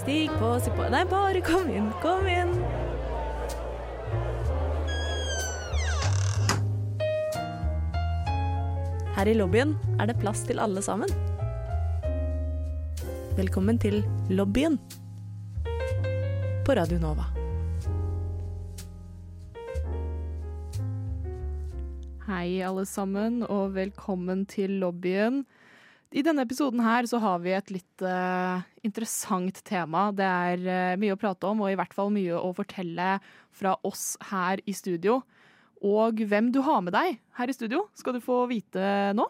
Stig på, stig på Nei, bare kom inn, kom inn. Her i lobbyen er det plass til alle sammen. Velkommen til lobbyen på Radio Nova. Hei alle sammen, og velkommen til lobbyen. I denne episoden her så har vi et litt uh, interessant tema. Det er uh, mye å prate om, og i hvert fall mye å fortelle fra oss her i studio. Og hvem du har med deg her i studio, skal du få vite nå.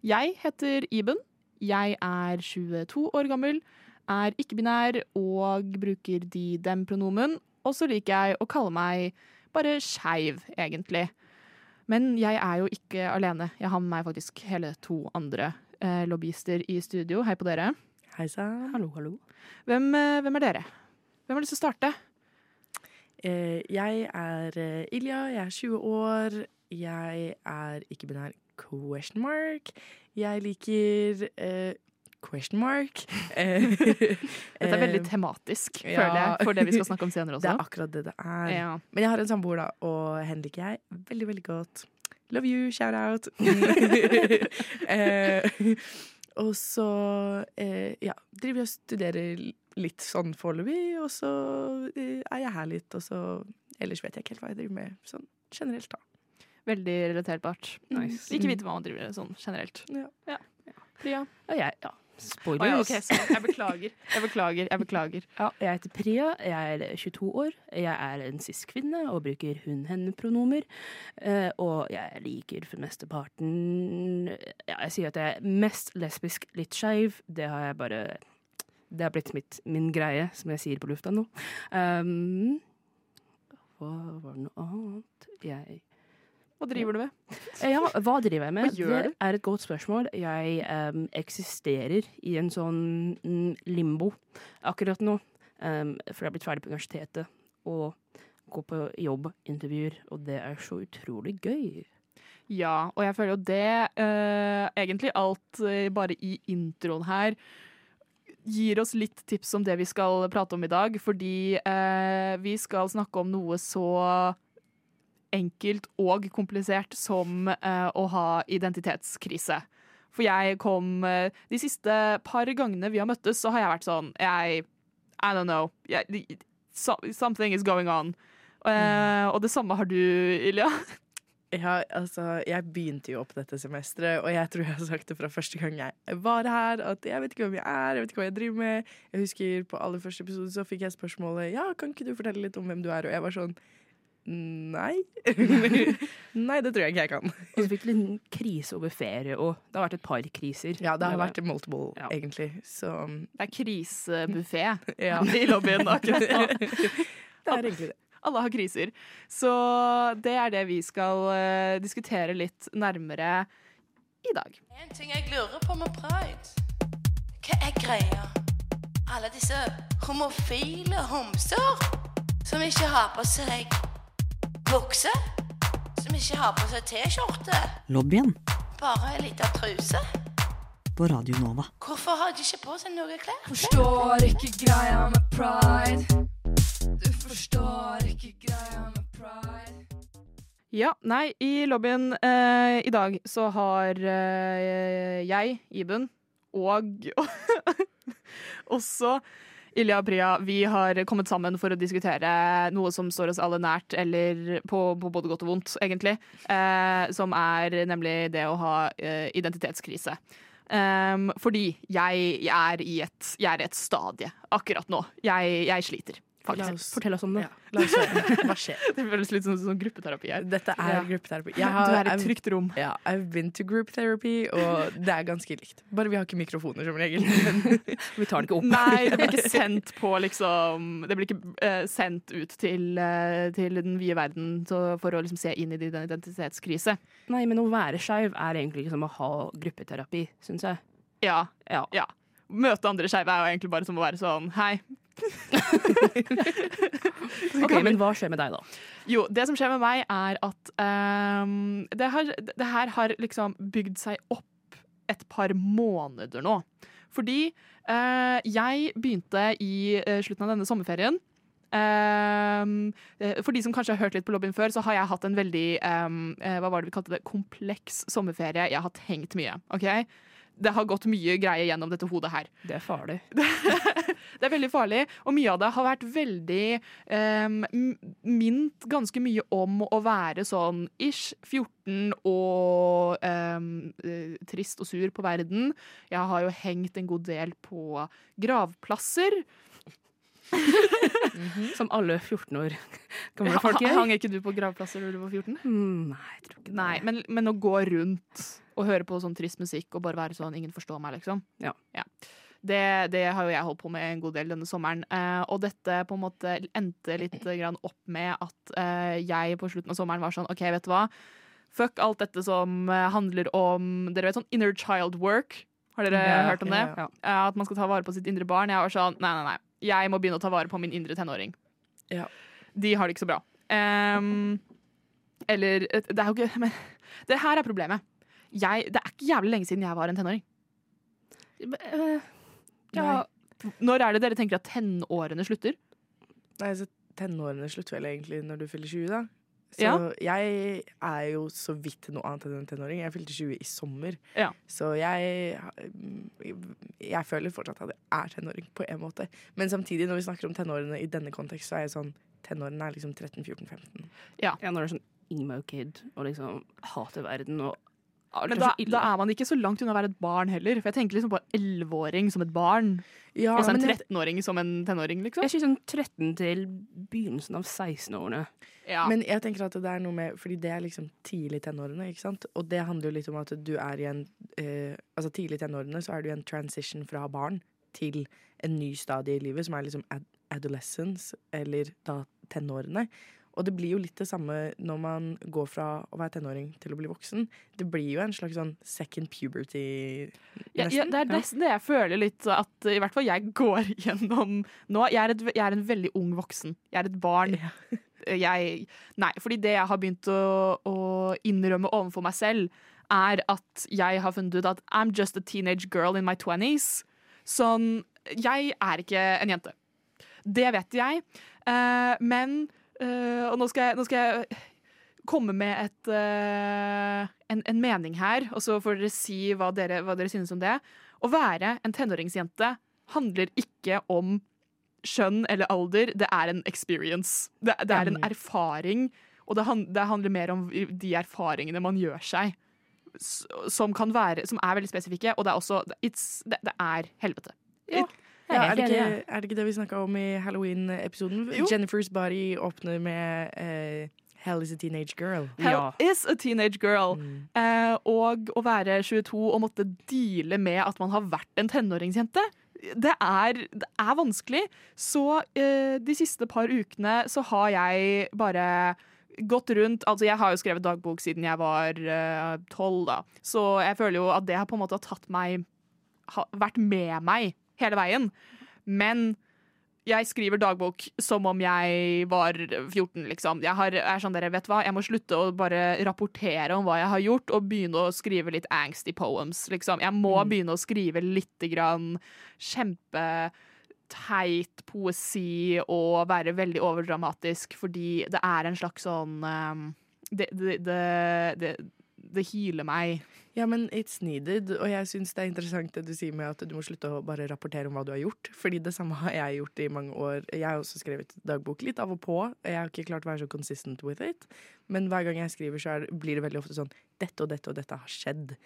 Jeg heter Iben. Jeg er 22 år gammel, er ikke-binær og bruker de-dem-pronomen. Og så liker jeg å kalle meg bare skeiv, egentlig. Men jeg er jo ikke alene. Jeg har med meg faktisk hele to andre eh, lobbyister i studio. Hei på dere. Hei sann. Hallo, hallo. Hvem, eh, hvem er dere? Hvem har lyst til å starte? Eh, jeg er eh, Ilja, jeg er 20 år. Jeg er ikke-binær question mark. Jeg liker eh, question mark. Eh, Dette er veldig tematisk, ja. føler jeg, for det vi skal snakke om senere også. Det er akkurat det det er. Ja. Men jeg har en samboer, da, og henne liker jeg veldig, veldig godt. Love you, shout out. eh, og så eh, ja, driver jeg og studerer litt sånn foreløpig, og så eh, er jeg her litt, og så ellers vet jeg ikke helt hva jeg driver med sånn generelt, da. Veldig relaterbart. Nice. Ikke vite hva man driver med sånn generelt. Ja. Priya? Ja, jeg, ja. Å Oh, ja, okay, jeg beklager. Jeg beklager. Jeg beklager. Ja, jeg heter Priya, jeg er 22 år. Jeg er en cis-kvinne og bruker hun-henne-pronomer. Eh, og jeg liker for mesteparten Ja, jeg sier at jeg er mest lesbisk, litt skeiv. Det har jeg bare Det har blitt mitt, min greie, som jeg sier på lufta nå. Um, hva var det noe annet jeg Hva driver du med? Ja, hva driver jeg med? Det er et godt spørsmål. Jeg um, eksisterer i en sånn mm, limbo akkurat nå. Um, for jeg er blitt ferdig på universitetet og går på jobbintervjuer, og det er så utrolig gøy. Ja, og jeg føler jo det uh, Egentlig alt uh, bare i introen her gir oss litt tips om det vi skal prate om i dag. Fordi uh, vi skal snakke om noe så enkelt og komplisert som eh, å ha identitetskrise. For jeg kom eh, De siste par gangene vi har møttes, så har jeg vært sånn Jeg I don't know. Jeg, so, something is going on. Eh, og det samme har du, Ilja. Ja, altså, jeg begynte jo opp dette semesteret, og jeg tror jeg har sagt det fra første gang jeg var her, at jeg vet ikke hvem jeg er, jeg vet ikke hva jeg driver med. Jeg husker på aller første episode så fikk jeg spørsmålet ja, kan ikke du fortelle litt om hvem du er, og jeg var sånn nei. nei, det tror jeg ikke jeg kan. Og så fikk du en krise over ferie, òg. det har vært et par kriser. Ja, det har vært multiple, Ja. egentlig, så Det er krisebuffé ja. i lobbyen akkurat nå. Det er egentlig det. Alle har kriser. Så det er det vi skal eh, diskutere litt nærmere i dag. En ting jeg lurer på med pride. Hva er greia? Alle disse homofile homser som ikke har på seg bukse, som ikke har på seg T-skjorte, Lobbyen bare ei lita truse. på Radio Nova. Hvorfor har de ikke på seg noe klær? Forstår ikke greia med pride. Du forstår ikke greia med pride. Ja, nei, i lobbyen eh, i dag så har eh, jeg, Iben, og også Ilja og Priya, vi har kommet sammen for å diskutere noe som står oss alle nært, eller på, på både godt og vondt, egentlig. Eh, som er nemlig det å ha eh, identitetskrise. Um, fordi jeg, jeg, er et, jeg er i et stadie akkurat nå. Jeg, jeg sliter. Faktisk. oss, Fortell oss om det. ja, oss. Hva skjer? Det føles litt som, som gruppeterapi her. Dette er Ja. gruppeterapi. Du har, er i et trygt rom. Ja, I've been to group therapy, og det er ganske likt. Bare vi har ikke mikrofoner som regel. Vi tar den ikke opp. Nei, det blir ikke sendt på liksom Det blir ikke uh, sendt ut til, uh, til den vide verden så, for å liksom se inn i din identitetskrise. Nei, men å være skeiv er egentlig som å ha gruppeterapi, syns jeg. Ja, Ja. ja. Møte andre skeive er jo egentlig bare som å være sånn Hei. Ok, Men hva skjer med deg, da? Jo, det som skjer med meg, er at um, det, har, det her har liksom bygd seg opp et par måneder nå. Fordi uh, jeg begynte i uh, slutten av denne sommerferien. Eh, for de som kanskje har hørt litt på lobbyen før, så har jeg hatt en veldig um, hva var det vi kalte det, kompleks sommerferie. Jeg har tenkt mye. ok? Det har gått mye greier gjennom dette hodet her. Det er farlig. Det er veldig farlig, og mye av det har vært veldig um, Mint ganske mye om å være sånn ish 14 og ehm, eh, trist og sur på verden. Jeg har jo hengt en god del på gravplasser. Som alle 14 år gamle folk gjør. Hang ikke du på gravplasser da du var 14? Mm, Nei, jeg tror ikke det. Nei, men, men å gå rundt og høre på sånn trist musikk og bare være sånn ingen forstår meg, liksom. Ja. Det, det har jo jeg holdt på med en god del denne sommeren. Eh, og dette på en måte endte litt grann opp med at eh, jeg på slutten av sommeren var sånn OK, vet du hva. Fuck alt dette som eh, handler om Dere vet sånn inner child work? Har dere Ja, hørt om det? ja, ja. At man skal ta vare på sitt indre barn. Jeg var sånn Nei, nei, nei. Jeg må begynne å ta vare på min indre tenåring. Ja. De har det ikke så bra. Um, eller eh, Det er jo ikke Men det her er problemet. Jeg, det er ikke jævlig lenge siden jeg var en tenåring. Eh, Ja, Når er det dere tenker at tenårene slutter? Nei, så tenårene slutter vel egentlig når du fyller 20, da. Så Ja. jeg er jo så vidt noe annet enn en tenåring. Jeg fylte 20 i sommer. Ja. Så jeg Jeg føler fortsatt at jeg er tenåring, på en måte. Men samtidig, når vi snakker om tenårene i denne kontekst, så er jeg sånn Tenårene er liksom 13, 14, 15. ja, når det er sånn emo-kid og liksom hater verden og Men da, da er man ikke så langt unna å være et barn heller. For jeg tenker liksom på en elleveåring som et barn. Ja, og så en men 13-åring som en tenåring, liksom. Jeg synes sånn 13 til begynnelsen av 16-årene. Ja. Men jeg tenker at det er noe med Fordi det er liksom tidlig tenårene, ikke sant? Og det handler jo litt om at du er i en eh, Altså tidlig tenårene så er du i en transition fra barn til en ny stadie i livet, som er liksom ad adolescence, eller da tenårene. Og det blir jo litt det samme når man går fra å være tenåring til å bli voksen. Det blir jo en slags sånn second puberty, nesten. ja, det er nesten det jeg føler litt at i hvert fall jeg går gjennom nå. Jeg er, et, jeg er en veldig ung voksen. Jeg er et barn. Jeg, nei, fordi det jeg har begynt å, å innrømme overfor meg selv, er at jeg har funnet ut at I'm just a teenage girl in my twenties. Sånn Jeg er ikke en jente. Det vet jeg. Uh, men eh, Og nå skal, jeg, nå skal jeg komme med et, uh, en, en mening her, og så får dere si hva dere, hva dere synes om det. Å være en tenåringsjente handler ikke om skjønn eller alder, det er en experience. Det, det er en erfaring, og det, hand, det handler mer om de erfaringene man gjør seg. Som, kan være, som er veldig spesifikke, og det er også it's, det, det er helvete. Ja, Ja, er det ikke, er det ikke det vi snakka om i Halloween-episoden? Jennifer's Body åpner med eh, Hell is a teenage girl. Hell Ja. is a teenage girl. Mm. Eh, og å være 22 og måtte deale med at man har vært en tenåringsjente, det er, det er vanskelig. Så eh, de siste par ukene så har jeg bare gått rundt Altså, jeg har jo skrevet dagbok siden jeg var tolv, da. Så jeg føler jo at det har på en måte tatt meg ha, Vært med meg hele veien. Men jeg skriver dagbok som om jeg var 14, liksom. Jeg har, er sånn dere, vet hva, jeg må slutte å bare rapportere om hva jeg har gjort, og begynne å skrive litt angsty poems, liksom. Jeg må begynne å skrive litt grann kjempeteit poesi og være veldig overdramatisk, fordi det er en slags sånn um, det, det, det, det, hyler meg. Ja, men it's needed. Og jeg syns det er interessant det du sier med at du må slutte å bare rapportere om hva du har gjort. Fordi det samme har jeg gjort i mange år. Jeg har også skrevet dagbok litt av og på. Jeg har ikke klart å være så consistent with it. Men hver gang jeg skriver, så blir det veldig ofte sånn Dette og dette og dette har skjedd.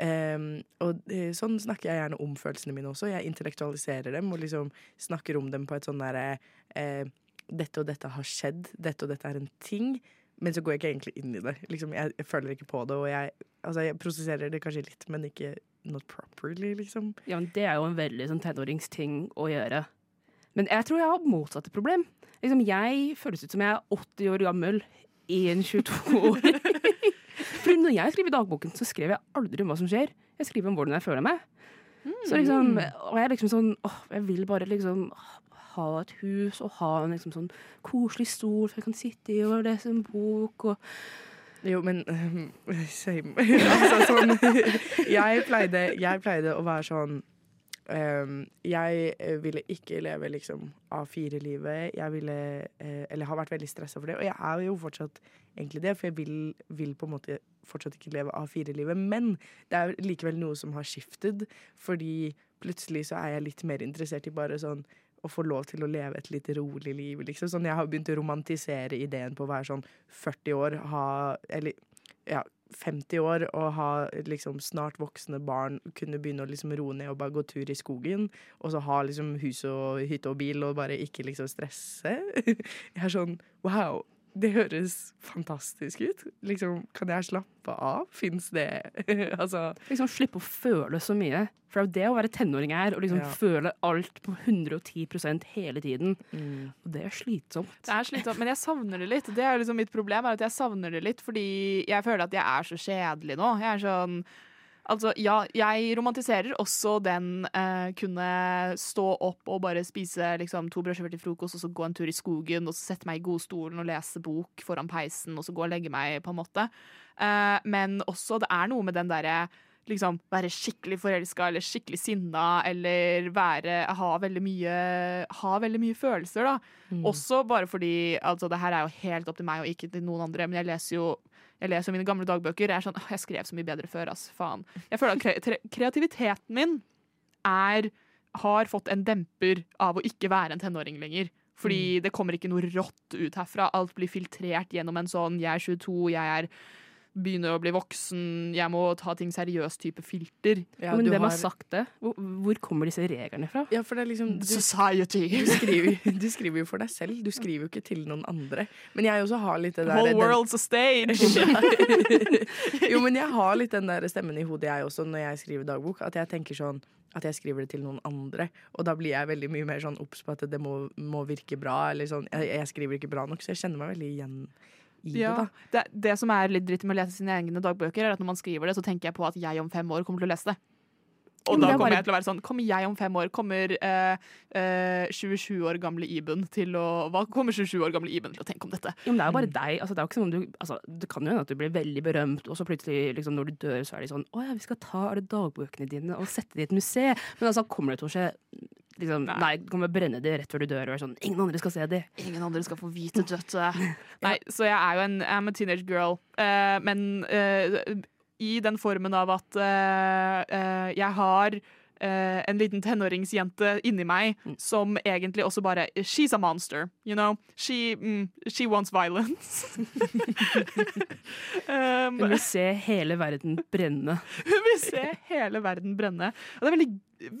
Um, og eh, sånn snakker jeg gjerne om følelsene mine også. Jeg intellektualiserer dem og liksom snakker om dem på et sånn derre uh, Dette og dette har skjedd. Dette og dette er en ting. Men så går jeg ikke egentlig inn i det. Liksom, jeg, jeg føler ikke på det, og jeg, altså, jeg prosesserer det kanskje litt, men ikke not properly, liksom. Ja, men det er jo en veldig sånn tenåringsting å gjøre. Men jeg tror jeg har motsatte problem. Liksom, jeg føles ut som jeg er 80 år gammel i en 22 år. For når jeg skriver dagboken, så skriver jeg aldri om hva som skjer. Jeg skriver om hvordan jeg føler meg. Så liksom, og jeg er liksom sånn åh, Jeg vil bare liksom ha et hus og ha en liksom sånn koselig stol så jeg kan sitte i og lese en bok og Jo, men ehm, same. altså, sånn, jeg, pleide, jeg pleide å være sånn ehm, jeg eh, ville ikke leve liksom A4-livet. Jeg ville uh, Eller har vært veldig stressa for det. Og jeg er jo fortsatt egentlig det, for jeg vil, vil på en måte fortsatt ikke leve A4-livet. Men det er likevel noe som har skiftet, fordi plutselig så er jeg litt mer interessert i bare sånn å få lov til å leve et litt rolig liv. Liksom. Sånn, jeg har begynt å romantisere ideen på å være sånn 40 år, ha Eller ja, 50 år og ha liksom snart voksne barn, kunne begynne å liksom roe ned og bare gå tur i skogen. Og så ha liksom hus og hytte og bil og bare ikke liksom stresse. Jeg er sånn wow. Det høres fantastisk ut. Liksom, kan jeg slappe av? Fins det Altså Liksom Slippe å føle så mye. For det er jo det å være tenåring er. Å liksom Ja. føle alt på 110% hele tiden. mm. Og det er slitsomt. Det er slitsomt, men jeg savner det litt. Det er liksom mitt problem, er at jeg savner det litt fordi jeg føler at jeg er så kjedelig nå. Jeg er sånn Altså, ja, jeg romantiserer også den eh, kunne stå opp og bare spise liksom, to brødskiver til frokost, og så gå en tur i skogen, og så sette meg i godstolen og lese bok foran peisen, og så gå og legge meg, på en måte. Eh, men også, det er noe med den derre liksom være skikkelig forelska eller skikkelig sinna eller være ha veldig mye ha veldig mye følelser, da. Mm. Også bare fordi altså, det her er jo helt opp til meg og ikke til noen andre, men jeg leser jo jeg leser mine gamle dagbøker. Er sånn, jeg skrev så mye bedre før, ass. Faen. Jeg føler at kre kreativiteten min er har fått en demper av å ikke være en tenåring lenger. Fordi det kommer ikke noe rått ut herfra. Alt blir filtrert gjennom en sånn 'jeg er 22, jeg er begynner å bli voksen, jeg må ta ting seriøst' type filter. Ja, Men hvem har sagt det? Hvor, hvor kommer disse reglene fra? Ja, for det er liksom du, Society. du, skriver, du skriver jo for deg selv, du skriver jo ikke til noen andre. Men jeg også har litt det der Whole den- world's a stage. jo, men jeg har litt den der stemmen i hodet, jeg også, når jeg skriver dagbok. At jeg tenker sånn at jeg skriver det til noen andre. Og da blir jeg veldig mye mer sånn obs på at det må, må virke bra. Eller sånn, jeg, jeg skriver ikke bra nok, så jeg kjenner meg veldig igjen i Ja, det. da det, det som er litt dritt med å lese sine egne dagbøker, er at når man skriver det, så tenker jeg på at jeg om fem år kommer til å lese det. Og da er kommer jeg til å være sånn Kommer jeg om fem år? Kommer eh, eh, 27 år gamle Iben til å Hva kommer 27 år gamle Iben til å tenke om dette? Jo, men det er jo bare deg. Altså, det, er jo ikke sånn du, altså, det kan jo hende at du blir veldig berømt, og så plutselig, liksom, når du dør, så er de sånn Å ja, vi skal ta alle dagbøkene dine og sette det i et museum. Men altså, kommer det til å skje liksom, Nei. Nei, du kommer brenne det rett før du dør, og er sånn Ingen andre skal se det. Ingen andre skal få vite dette. Nei, så jeg er jo en I'm a teenage girl. Uh, men uh, i den formen av at uh, jeg har eh, en liten tenåringsjente inni meg Mm. som egentlig også bare She's a monster, you know? She, mm, she wants violence. um, Hun vil se hele verden brenne. hun vil se hele verden brenne. Og det er veldig,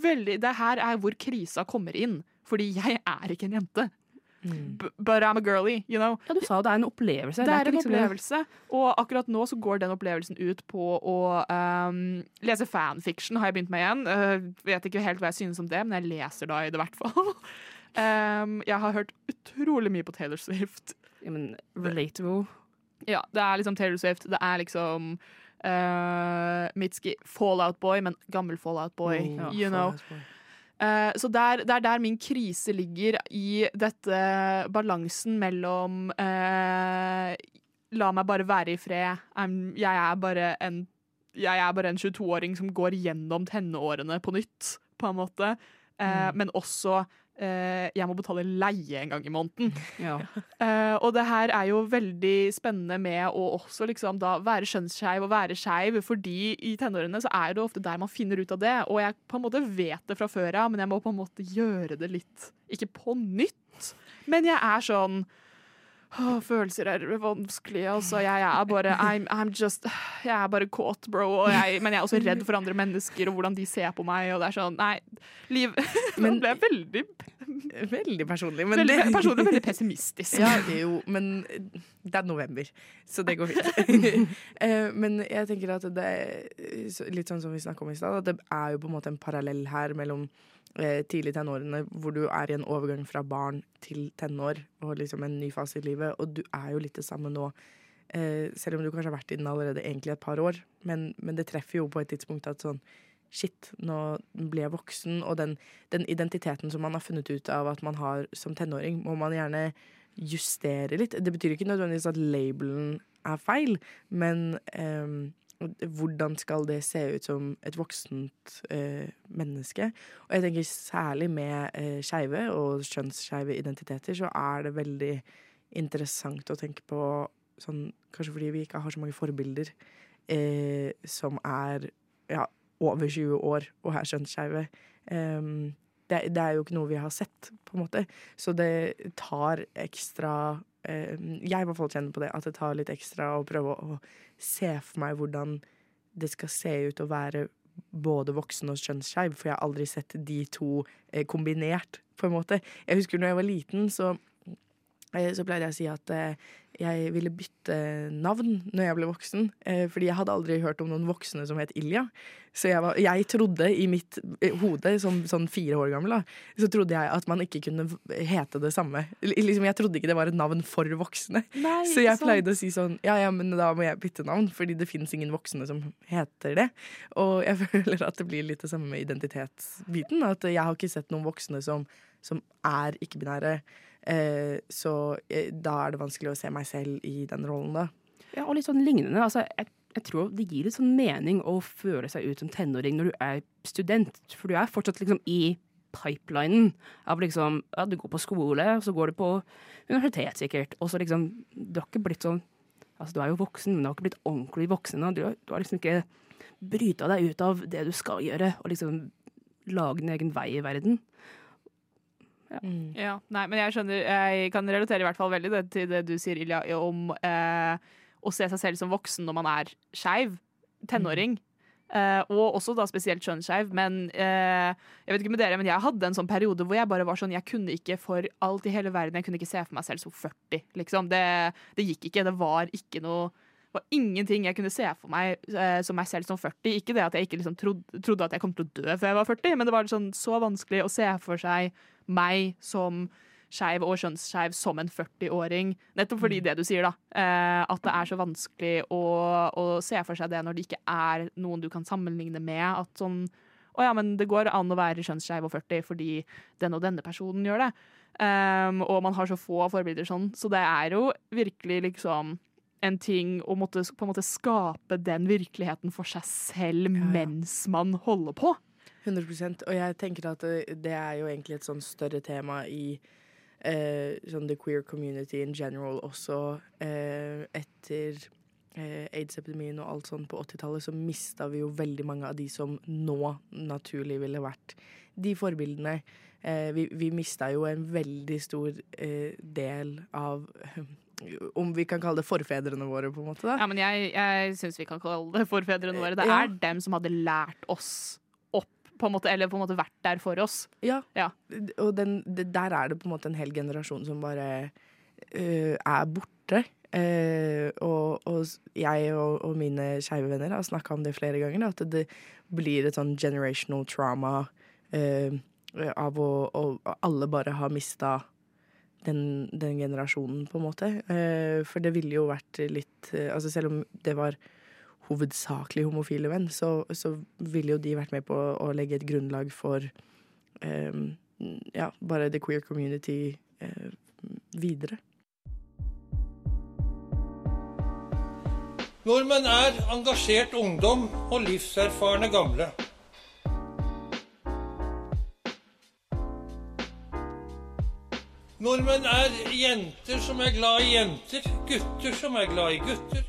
veldig Det her er hvor krisa kommer inn. Fordi jeg er ikke en jente. B but I'm a girly, you know. Ja, du sa jo det er en opplevelse. Det er ikke en liksom- opplevelse, og akkurat nå så går den opplevelsen ut på å um, lese fanfiction, har jeg begynt med igjen. Uh, vet ikke helt hva jeg synes om det, men jeg leser da i det hvert fall. um, jeg har hørt utrolig mye på Taylor Swift. Ja, men relatable. Ja, det er liksom Taylor Swift, det er liksom uh, Mitski Fallout Boy, men gammel Fallout Boy, Oh, you know. Eh, så der, det er der min krise ligger, i dette balansen mellom eh, La meg bare være i fred. Jeg er bare en en 22-åring som går gjennom tenårene på nytt, på en måte. Eh, Men også eh, jeg må betale leie en gang i måneden. Ja. Eh, og det her er jo veldig spennende med å også liksom da være skjønnsskeiv og være skeiv, fordi i tenårene så er det ofte der man finner ut av det. Og jeg på en måte vet det fra før av, men jeg må på en måte gjøre det litt Ikke på nytt, men jeg er sånn Åh, følelser er vanskelig, altså. Jeg er bare I'm, I'm just Jeg er bare kåt, bro. Jeg, men jeg er også redd for andre mennesker og hvordan de ser på meg. Og det er sånn Nei, liv Men- ble veldig, Veldig personlig. Men veldig personlig veldig pessimistisk. Ja, det er jo, men det er november, så det går fint. Eh, men jeg tenker at det er litt sånn som vi snakka om i stad, at det er jo på en måte en parallell her mellom eh, tidlig tenårene, hvor du er i en overgang fra barn til tenår, og liksom en ny fase i livet, og du er jo litt det samme nå. Eh, selv om du kanskje har vært i den allerede egentlig et par år, men, men det treffer jo på et tidspunkt at sånn Shit, nå blir jeg voksen, og den, den identiteten som man har funnet ut av at man har som tenåring, må man gjerne justere litt. Det betyr ikke nødvendigvis at labelen er feil, men ehm, hvordan skal det se ut som et voksent eh, menneske? Og jeg tenker særlig med eh, skeive og kjønnsskeive identiteter, så er det veldig interessant å tenke på sånn Kanskje fordi vi ikke har så mange forbilder eh, som er ja, over 20 år og er kjønnsskeive. Um, det, det er jo ikke noe vi har sett, på en måte. Så det tar ekstra Jeg i hvert fall kjenner på det, at det tar litt ekstra å prøve å, se for meg hvordan det skal se ut å være både voksen og kjønnsskeiv, for jeg har aldri sett de to eh, kombinert, på en måte. Jeg husker når jeg var liten, så eh, så pleide jeg å si at eh, jeg ville bytte navn når jeg ble voksen. Eh, fordi jeg hadde aldri hørt om noen voksne som het Ilja. Så jeg, var, jeg trodde i mitt eh, hode, som sånn fire år gammel, da, så trodde jeg at man ikke kunne hete det samme. Liksom, jeg trodde ikke det var et navn for voksne. Nei, Så jeg pleide å si sånn Ja, ja, men da må jeg bytte navn, fordi det fins ingen voksne som heter det. Og jeg føler at det blir litt det samme med identitetsbiten. At jeg har ikke sett noen voksne som, som er ikke-binære. Eh, så eh, da er det vanskelig å se meg selv i den rollen, da. Ja, og litt sånn lignende. Altså, jeg, jeg tror det gir litt sånn mening å føle seg ut som tenåring når du er student. For du er fortsatt liksom i pipelinen av liksom Ja, du går på skole, og så går du på universitet sikkert, og så liksom Du har ikke blitt sånn Altså, du er jo voksen, men du har ikke blitt ordentlig voksen. Og du, du har liksom ikke bryta deg ut av det du skal gjøre, og liksom lage din egen vei i verden. Ja, nei, men jeg skjønner Jeg kan relatere i hvert fall veldig det, til det du sier, Ilja, om eh, å se seg selv som voksen når man er skeiv. Tenåring. Eh, og også da spesielt kjønnsskeiv. Men eh, jeg vet ikke med dere, men jeg hadde en sånn periode hvor jeg bare var sånn Jeg kunne ikke for alt i hele verden Jeg kunne ikke se for meg selv som 40, liksom. Det, det gikk ikke. Det var ikke noe var ingenting jeg kunne se for meg eh, som meg selv som 40. Ikke det at jeg ikke liksom trodde, trodde at jeg kom til å dø før jeg var 40, men det var sånn så vanskelig å se for seg meg som skeiv og kjønnsskeiv som en 40-åring. Nettopp fordi det du sier, da. Eh, at det er så vanskelig å, å se for seg det når det ikke er noen du kan sammenligne med. At sånn Å ja, men det går an å være kjønnsskeiv og 40 fordi den og denne personen gjør det. Um, og man har så få forbilder sånn. Så det er jo virkelig liksom en ting å måtte på en måte skape den virkeligheten for seg selv Ja, ja. mens man holder på. 100 Og jeg tenker at det, det er jo egentlig et sånn større tema i eh, sånn the queer community in general også. Eh, etter eh, aids-epidemien og alt sånt på 80-tallet, så mista vi jo veldig mange av de som nå naturlig ville vært de forbildene. Eh, vi vi mista jo en veldig stor eh, del av om vi kan kalle det forfedrene våre, på en måte. da. Ja, men jeg, jeg syns vi kan kalle det forfedrene våre. Det Ja. er dem som hadde lært oss opp, på en måte, eller på en måte vært der for oss. Ja. Ja. Og den, der er det på en måte en hel generasjon som bare uh, er borte. Uh, og, og jeg og, og mine skeive venner har snakka om det flere ganger. At det blir et sånn generational trauma uh, av å, å alle bare har mista den, den generasjonen, på en måte. Eh, for det ville jo vært litt eh, Altså selv om det var hovedsakelig homofile menn, så, så ville jo de vært med på å legge et grunnlag for um, ja, bare the queer community uh, videre. Nordmenn er engasjert ungdom og livserfarne gamle. Nordmenn er jenter som er glad i jenter, gutter som er glad i gutter.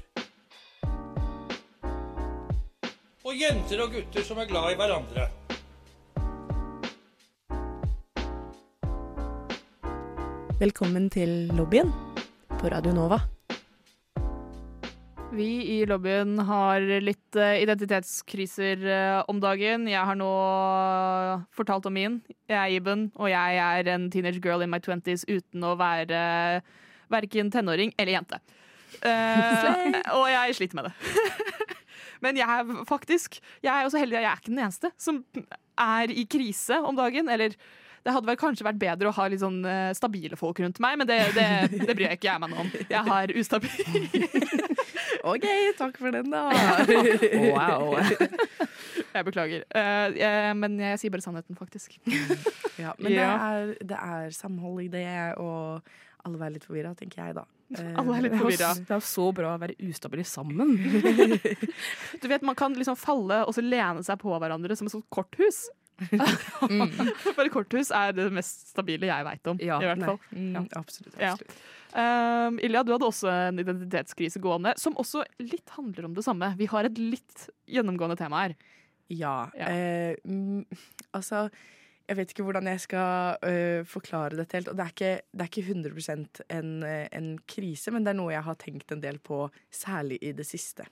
Og jenter og gutter som er glad i hverandre. Velkommen til lobbyen på Radio Nova. Vi i lobbyen har litt eh, identitetskriser eh, om dagen. Jeg har nå fortalt om min. Jeg er Iben, og jeg er en teenage girl in my twenties uten å være verken tenåring eller jente. Uh, og jeg sliter med det. Men jeg er faktisk Jeg er også heldig at jeg er ikke den eneste som er i krise om dagen. Eller det hadde vel kanskje vært bedre å ha litt sånn eh, stabile folk rundt meg, men det, det, det bryr jeg ikke jeg meg noe om. Jeg har ustabil OK, takk for den, da. Wow. Jeg beklager. Uh, jeg, men jeg sier bare sannheten, faktisk. Ja, men det er, det er samhold i det, og alle er litt forvirra, tenker jeg da. Eh, Alle er litt forvirra. Det er jo så bra å være ustabile sammen. Du vet, Man kan liksom falle og så lene seg på hverandre som et sånt korthus. For et korthus er det mest stabile jeg veit om. Ja, i hvert nei. fall. Mm, absolutt. Ja. Um, Ilja, du hadde også en identitetskrise gående, som også litt handler om det samme. Vi har et litt gjennomgående tema her. Ja. Ja. Eh, mm, altså Jeg vet ikke hvordan jeg skal øh, forklare dette helt. Og det er ikke, det er ikke 100 en, eh, en krise, men det er noe jeg har tenkt en del på, særlig i det siste.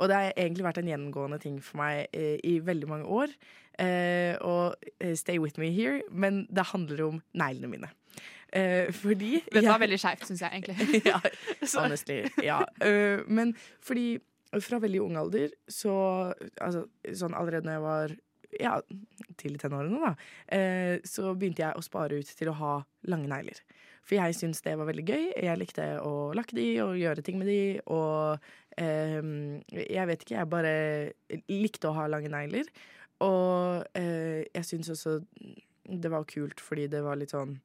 Og det har egentlig vært en gjennomgående ting for meg eh, i veldig mange år. Eh, og eh, stay with me here, men det handler om neglene mine. Uh, fordi Dette var jeg- veldig skeivt, syns jeg egentlig. ja, honestly. Ja. Uh, men fordi fra veldig ung alder, så altså, Sånn allerede når jeg var ja, tidlig tenårene, da, eh, så begynte jeg å spare ut til å ha lange negler. For jeg syntes det var veldig gøy. Jeg likte å lakke de og gjøre ting med de. Og eh, jeg vet ikke, jeg bare likte å ha lange negler. Og eh, jeg syns også det var kult fordi det var litt sånn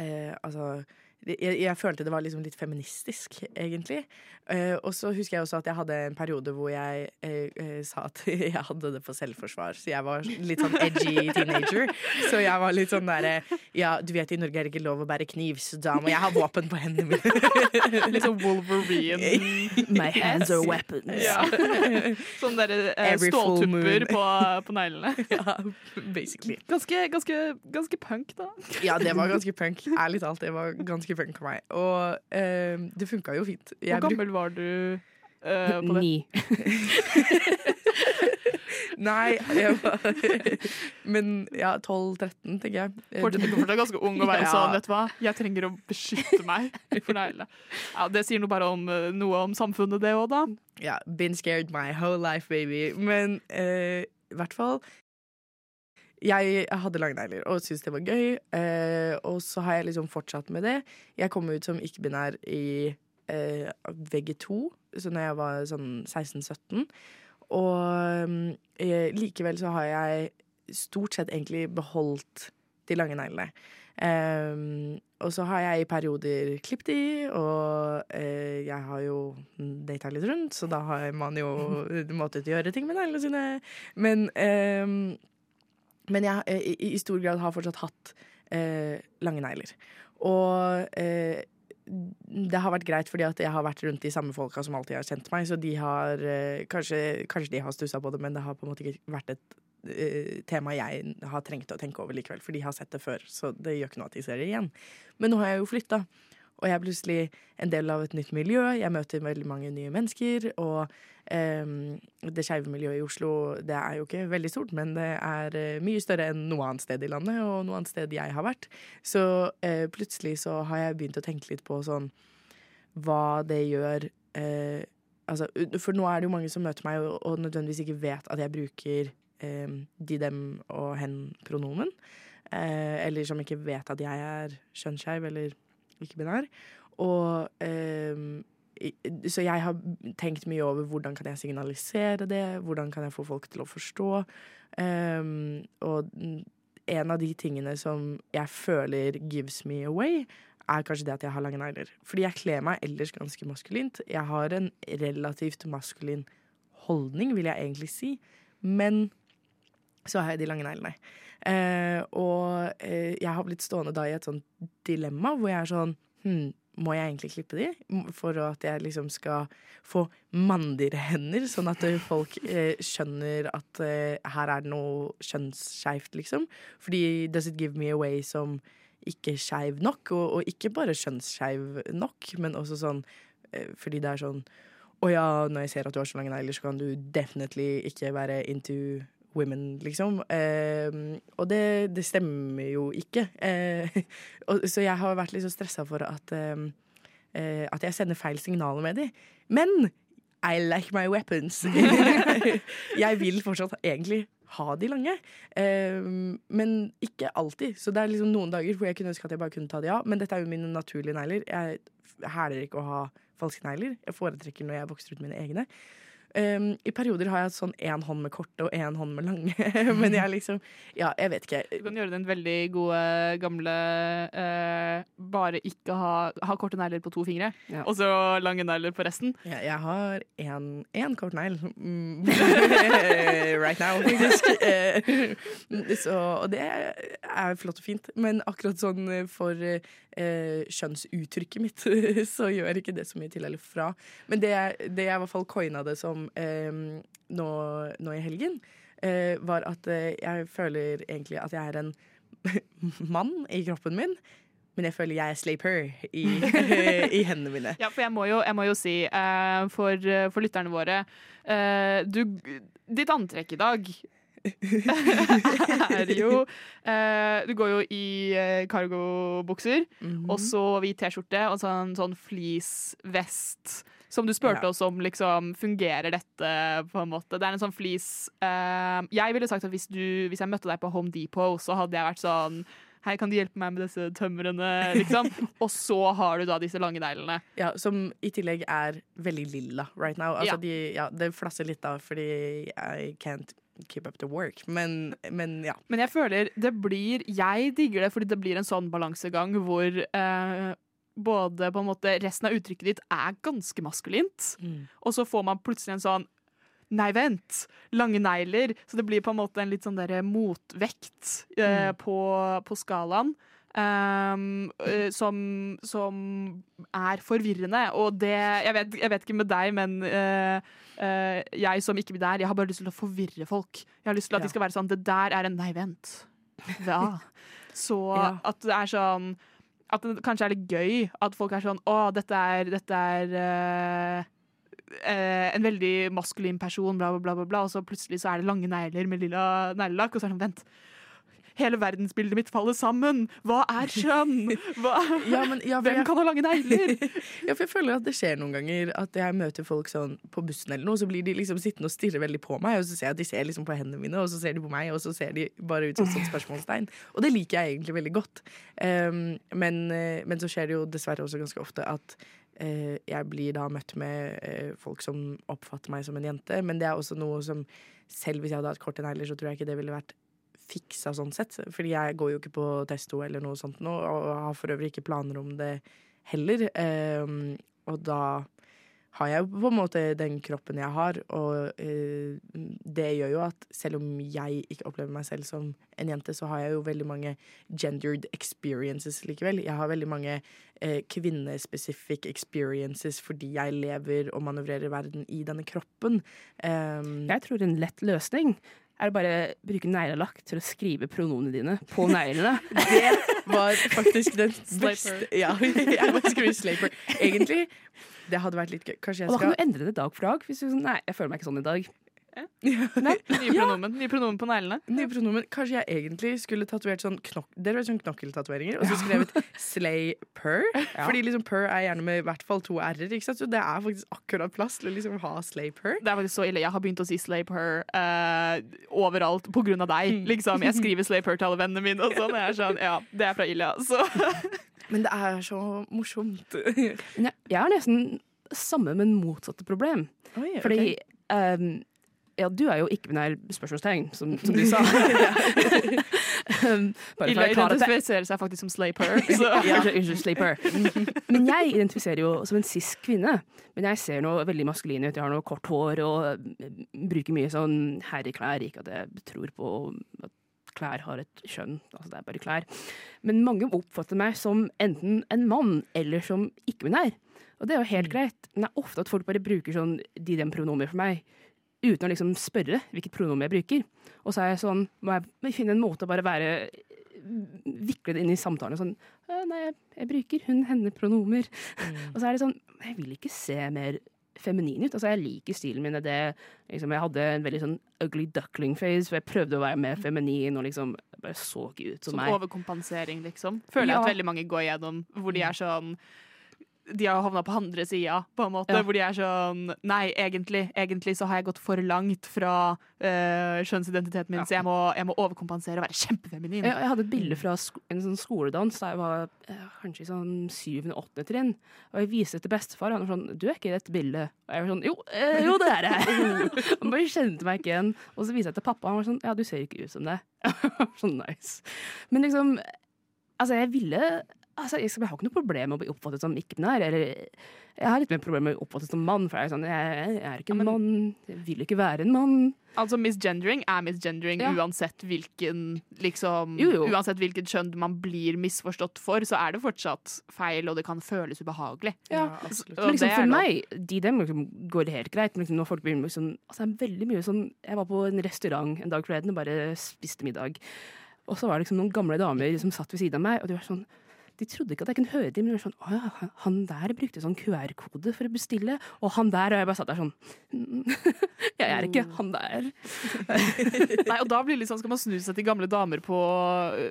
eh, Altså jeg, jeg følte det var liksom litt feministisk, egentlig. Eh, og så husker jeg også at jeg hadde en periode hvor jeg eh, eh, sa at jeg hadde det på selvforsvar. Så jeg var litt sånn edgy teenager. Så jeg var litt sånn derre Ja, du vet i Norge er det ikke lov å bære kniv, så da må jeg ha våpen på hendene mine. Litt sånn Wolverine. My hands are weapons. Ja. Sånn derre eh, ståltupper på, på neglene. ja, basically. Ganske, ganske, ganske punk, da. Ja, det var ganske punk. Ærlig talt, det var ganske for meg. Og eh, det funka jo fint. Jeg Hvor gammel var du eh, på det? Ni. Nei, jeg var Men ja, 12-13, tenker jeg. Fortsatt, du fortsatt ganske ung å være Ja. sånn, vet du hva. Jeg trenger å beskytte meg for neglene. Ja, det sier noe bare om, eh, noe om samfunnet, det òg, da. Ja, been scared my whole life, baby. Men eh, i hvert fall Jeg hadde lange negler og syntes det var gøy. eh, og så har jeg liksom fortsatt med det. Jeg kom ut som ikke-binær i eh, VG2, så når jeg var sånn 16-17. Og eh, likevel så har jeg stort sett egentlig beholdt de lange neglene. Ehm, og så har jeg i perioder klippet de, og eh, jeg har jo data litt rundt, så da har man jo måttet gjøre ting med neglene sine. Men, ehm, men jeg eh, i, i stor grad har fortsatt hatt eh, lange negler. Og eh, det har vært greit fordi at jeg har vært rundt de samme folka som alltid har kjent meg, så de har eh, kanskje, kanskje de har stussa på det, men det har på en måte ikke vært et eh, tema jeg har trengt å tenke over likevel, for de har sett det før, så det gjør ikke noe at de ser det igjen. Men nå har jeg jo flytta, og jeg er plutselig en del av et nytt miljø. Jeg møter veldig mange nye mennesker, og det skeive miljøet i Oslo det er jo ikke veldig stort, men det er eh, mye større enn noe annet sted i landet, og noe annet sted jeg har vært. Så eh, plutselig så har jeg begynt å tenke litt på sånn hva det gjør eh, altså, For nå er det jo mange som møter meg og, nødvendigvis ikke vet at jeg bruker eh, de, dem og hen-pronomen. Eller som ikke vet at jeg er kjønnsskeiv eller ikke-binær. Og eh, i- Så jeg har tenkt mye over hvordan kan jeg signalisere det, hvordan kan jeg få folk til å forstå. Um, og en av de tingene som jeg føler gives me away, er kanskje det at jeg har lange negler. Fordi jeg kler meg ellers ganske maskulint. Jeg har en relativt maskulin holdning, vil jeg egentlig si. Men så har jeg de lange neglene. Uh, og uh, jeg har blitt stående da i et sånt dilemma hvor jeg er sånn hm, Må jeg egentlig klippe de? For at jeg liksom skal få mandigere hender, sånn at eh, folk eh, skjønner at eh, her er det noe kjønnsskeivt, liksom. Fordi does it give me away som ikke skeiv nok, og, og ikke bare kjønnsskeiv nok, men også sånn eh, fordi det er sånn Å ja, når jeg ser at du har så lange negler, så kan du definitely ikke være into women, liksom. Eh, og det, det stemmer jo ikke. Eh, og, så jeg har vært litt så stressa for at, eh, eh, at jeg sender feil signaler med de. Men I like my weapons. jeg vil fortsatt egentlig ha de lange. Eh, men ikke alltid. Så det er liksom noen dager hvor jeg kunne ønske at jeg bare kunne ta de av. Men dette er jo mine naturlige negler. Jeg hæler ikke å ha falske negler. Jeg foretrekker når jeg vokser ut mine egne. Um, I perioder har jeg sånn én hånd med korte og én hånd med lange. Men jeg liksom Ja, jeg vet ikke. Du kan gjøre den veldig gode, gamle uh, Bare ikke ha, ha korte negler på to fingre, Ja. og så lange negler på resten. Jeg, jeg har én kort negl right now, faktisk. Eh, så, og det er flott og fint. Men akkurat sånn for uh, kjønnsuttrykket mitt, så gjør ikke det så mye til eller fra. Men det, det jeg i hvert fall coina det som eh, nå, nå i helgen, eh, var at eh, jeg føler egentlig at jeg er en mann i kroppen min. Men jeg føler jeg er slaper i, i hendene mine. Ja, for jeg må jo, jeg må jo si, uh, for, for lytterne våre uh, du, Ditt antrekk i dag er jo uh, Du går jo i cargobukser, -hmm. og så hvit T-skjorte og sånn, sånn fleecevest. Som du spurte Ja. oss om, liksom, fungerer dette på en måte? Det er en sånn flis uh, Jeg ville sagt at hvis, du, hvis jeg møtte deg på Home Depot, så hadde jeg vært sånn Hei, kan du hjelpe meg med disse tømrene, liksom? og så har du da disse lange neglene. Ja, som i tillegg er veldig lilla right now. Altså, Ja. De, ja, det flasser litt da, fordi I can't keep up the work. Men, men ja. Men jeg føler det blir Jeg digger det fordi det blir en sånn balansegang hvor eh, både på en måte resten av uttrykket ditt er ganske maskulint, og så får man plutselig en sånn Nei, vent! Lange negler. Så det blir på en måte en litt sånn derre motvekt eh, Mm. på, på skalaen. Um, eh, som, som er forvirrende. Og det jeg vet, jeg vet ikke med deg, men uh, uh, jeg som ikke blir der, jeg har bare lyst til å forvirre folk. Jeg har lyst til at Ja. de skal være sånn Det der er en Nei, vent. Ja. Så Ja. at det er sånn At det kanskje er litt gøy at folk er sånn Å, dette er, dette er uh, uh, en veldig maskulin person, bla, bla, bla, bla, og så plutselig så er det lange negler med lilla neglelakk, og så er det sånn, vent. Hele verdensbildet mitt faller sammen. Hva er kjønn? Hva? Ja, men, ja, Hvem jeg, kan ha lange negler? ja, for jeg føler at det skjer noen ganger at jeg møter folk sånn på bussen eller noe, så blir de liksom sittende og stirre veldig på meg, og så ser jeg at de ser liksom på hendene mine, og så ser de på meg, og så ser de bare ut som et sånt spørsmålstegn. Og det liker jeg egentlig veldig godt. Um, men, eh, men så skjer det jo dessverre også ganske ofte at Uh, jeg blir da møtt med uh, folk som oppfatter meg som en jente, men det er også noe som selv hvis jeg hadde hatt korte negler, så tror jeg ikke det ville vært fiksa sånn sett. Fordi jeg går jo ikke på testo eller noe sånt nå, og har for øvrig ikke planer om det heller. Um, og da har jeg jo på en måte den kroppen jeg har, og uh, det gjør jo at selv om jeg ikke opplever meg selv som en jente, så har jeg jo veldig mange gendered experiences likevel. Jeg har veldig mange uh, kvinnespecific experiences fordi jeg lever og manøvrerer verden i denne kroppen. Um, Jeg tror en lett løsning er det bare å bruke neglelakk til å skrive pronomene dine på neglene. Det var faktisk den beste Ja, jeg må skrive slaper. Egentlig, det hadde vært litt gøy. Kanskje jeg Og da kan du endre det dag for dag. Hvis du sånn, nei, jeg føler meg ikke sånn i dag. Nye pronomen. Nye pronomen på neglene. Nye pronomen. Kanskje jeg egentlig skulle tatovert sånn knok Dere vet sånn knokkeltatoveringer, og så skrevet slay per. Fordi liksom per er gjerne med i hvert fall to r-er, ikke sant? så det er faktisk akkurat plass til å liksom ha slay per. Det er faktisk så ille. Jeg har begynt å si slay per uh, overalt på grunn av deg. Liksom, jeg skriver slay per til alle vennene mine, og sånn. Jeg er sånn, ja, det er fra Ilja. Så Men det er så morsomt. Jeg, jeg har nesten samme, men motsatte problem. Oi. Fordi ehm, ja, du er jo ikke-binær spørsmålstegn, som, som du sa. um, det. identifiserer seg faktisk som slaper. Ja, unnskyld, sleeper. Men jeg identifiserer jo som en cis kvinne. Men jeg ser noe veldig maskulin ut. Jeg har noe kort hår og eh, bruker mye sånn herreklær. Ikke at jeg tror på at klær har et kjønn. Altså, det er bare klær. Men mange oppfatter meg som enten en mann eller som ikke-binær. Og det er jo helt greit. Men det er ofte at folk bare bruker sånn de dem pronomer for meg. Uten å liksom spørre hvilket pronomen jeg bruker. Og så er jeg sånn, må jeg finne en måte å bare være vikle det inn i samtalen. Sånn, «Øh, nei, jeg, jeg bruker hun, henne, pronomer. Og så er det sånn, jeg vil ikke se mer feminin ut. Altså, jeg liker stilen min. Det, liksom, jeg hadde en veldig sånn ugly duckling face, for jeg prøvde å være mer feminin, og liksom bare så ikke ut som Sånn meg. overkompensering, liksom. Føler jeg Ja. at veldig mange går gjennom hvor de er sånn de har havna på andre sida, på en måte. Ja. Hvor de er sånn Nei, egentlig, egentlig så har jeg gått for langt fra uh, kjønnsidentiteten min, så jeg må, jeg må overkompensere og være kjempefeminin. Jeg, jeg hadde et bilde fra en sånn skoledans da jeg var uh, kanskje i sånn syvende-åttende trinn. Og jeg viste det til bestefar, og han var sånn 'Du er ikke i dette bildet.' Og jeg var sånn 'Jo, uh, jo det er jeg'. han bare kjente meg ikke igjen. Og så viste jeg til pappa, og han var sånn 'Ja, du ser ikke ut som det'. sånn nice. Men liksom Altså, jeg ville Altså, jeg, jeg har ikke noe problem med å bli oppfattet som ikke-binær. Eller jeg har litt mer problem med å bli oppfattet som mann, for jeg er sånn Jeg, jeg er ikke en mann. Jeg vil ikke være en mann. Altså misgendering er misgendering Ja. uansett hvilken liksom Jo, jo. Uansett hvilket kjønn man blir misforstått for, så er det fortsatt feil, og det kan føles ubehagelig. Ja, absolutt. Men liksom, for meg, de dem liksom, går det helt greit. Men liksom, når folk begynner med sånn altså, det er veldig mye sånn Jeg var på en restaurant en dag forleden og bare spiste middag. Og så var det liksom noen gamle damer som satt ved siden av meg, og de var sånn de trodde ikke at jeg kunne høre dem, men de var sånn Å ja, han- der brukte sånn QR-kode for å bestille, og han der Og jeg bare satt der sånn «Mm, Jeg er ikke han der. Nei, og da blir det litt sånn, Skal man snu seg til gamle damer på,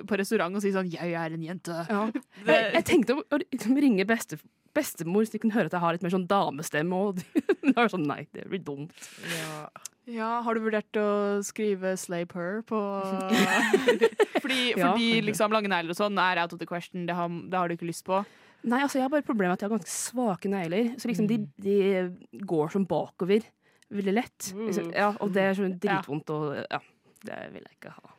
på restaurant og si sånn 'Jeg er en jente'. Ja. Jeg, jeg tenkte å, å liksom ringe beste, bestemor så de kunne høre at jeg har litt mer sånn damestemme, og de var sånn Nei, det blir dumt. Ja. Ja, Har du vurdert å skrive 'slave her' på Fordi, Ja. fordi liksom lange negler og sånn er out of the question. Det har, det har du ikke lyst på. Nei, altså jeg har bare problemet med at jeg har ganske svake negler. Så liksom de, de går som bakover veldig lett. Liksom, ja, og det er sånn dritvondt og ja. Det vil jeg ikke ha.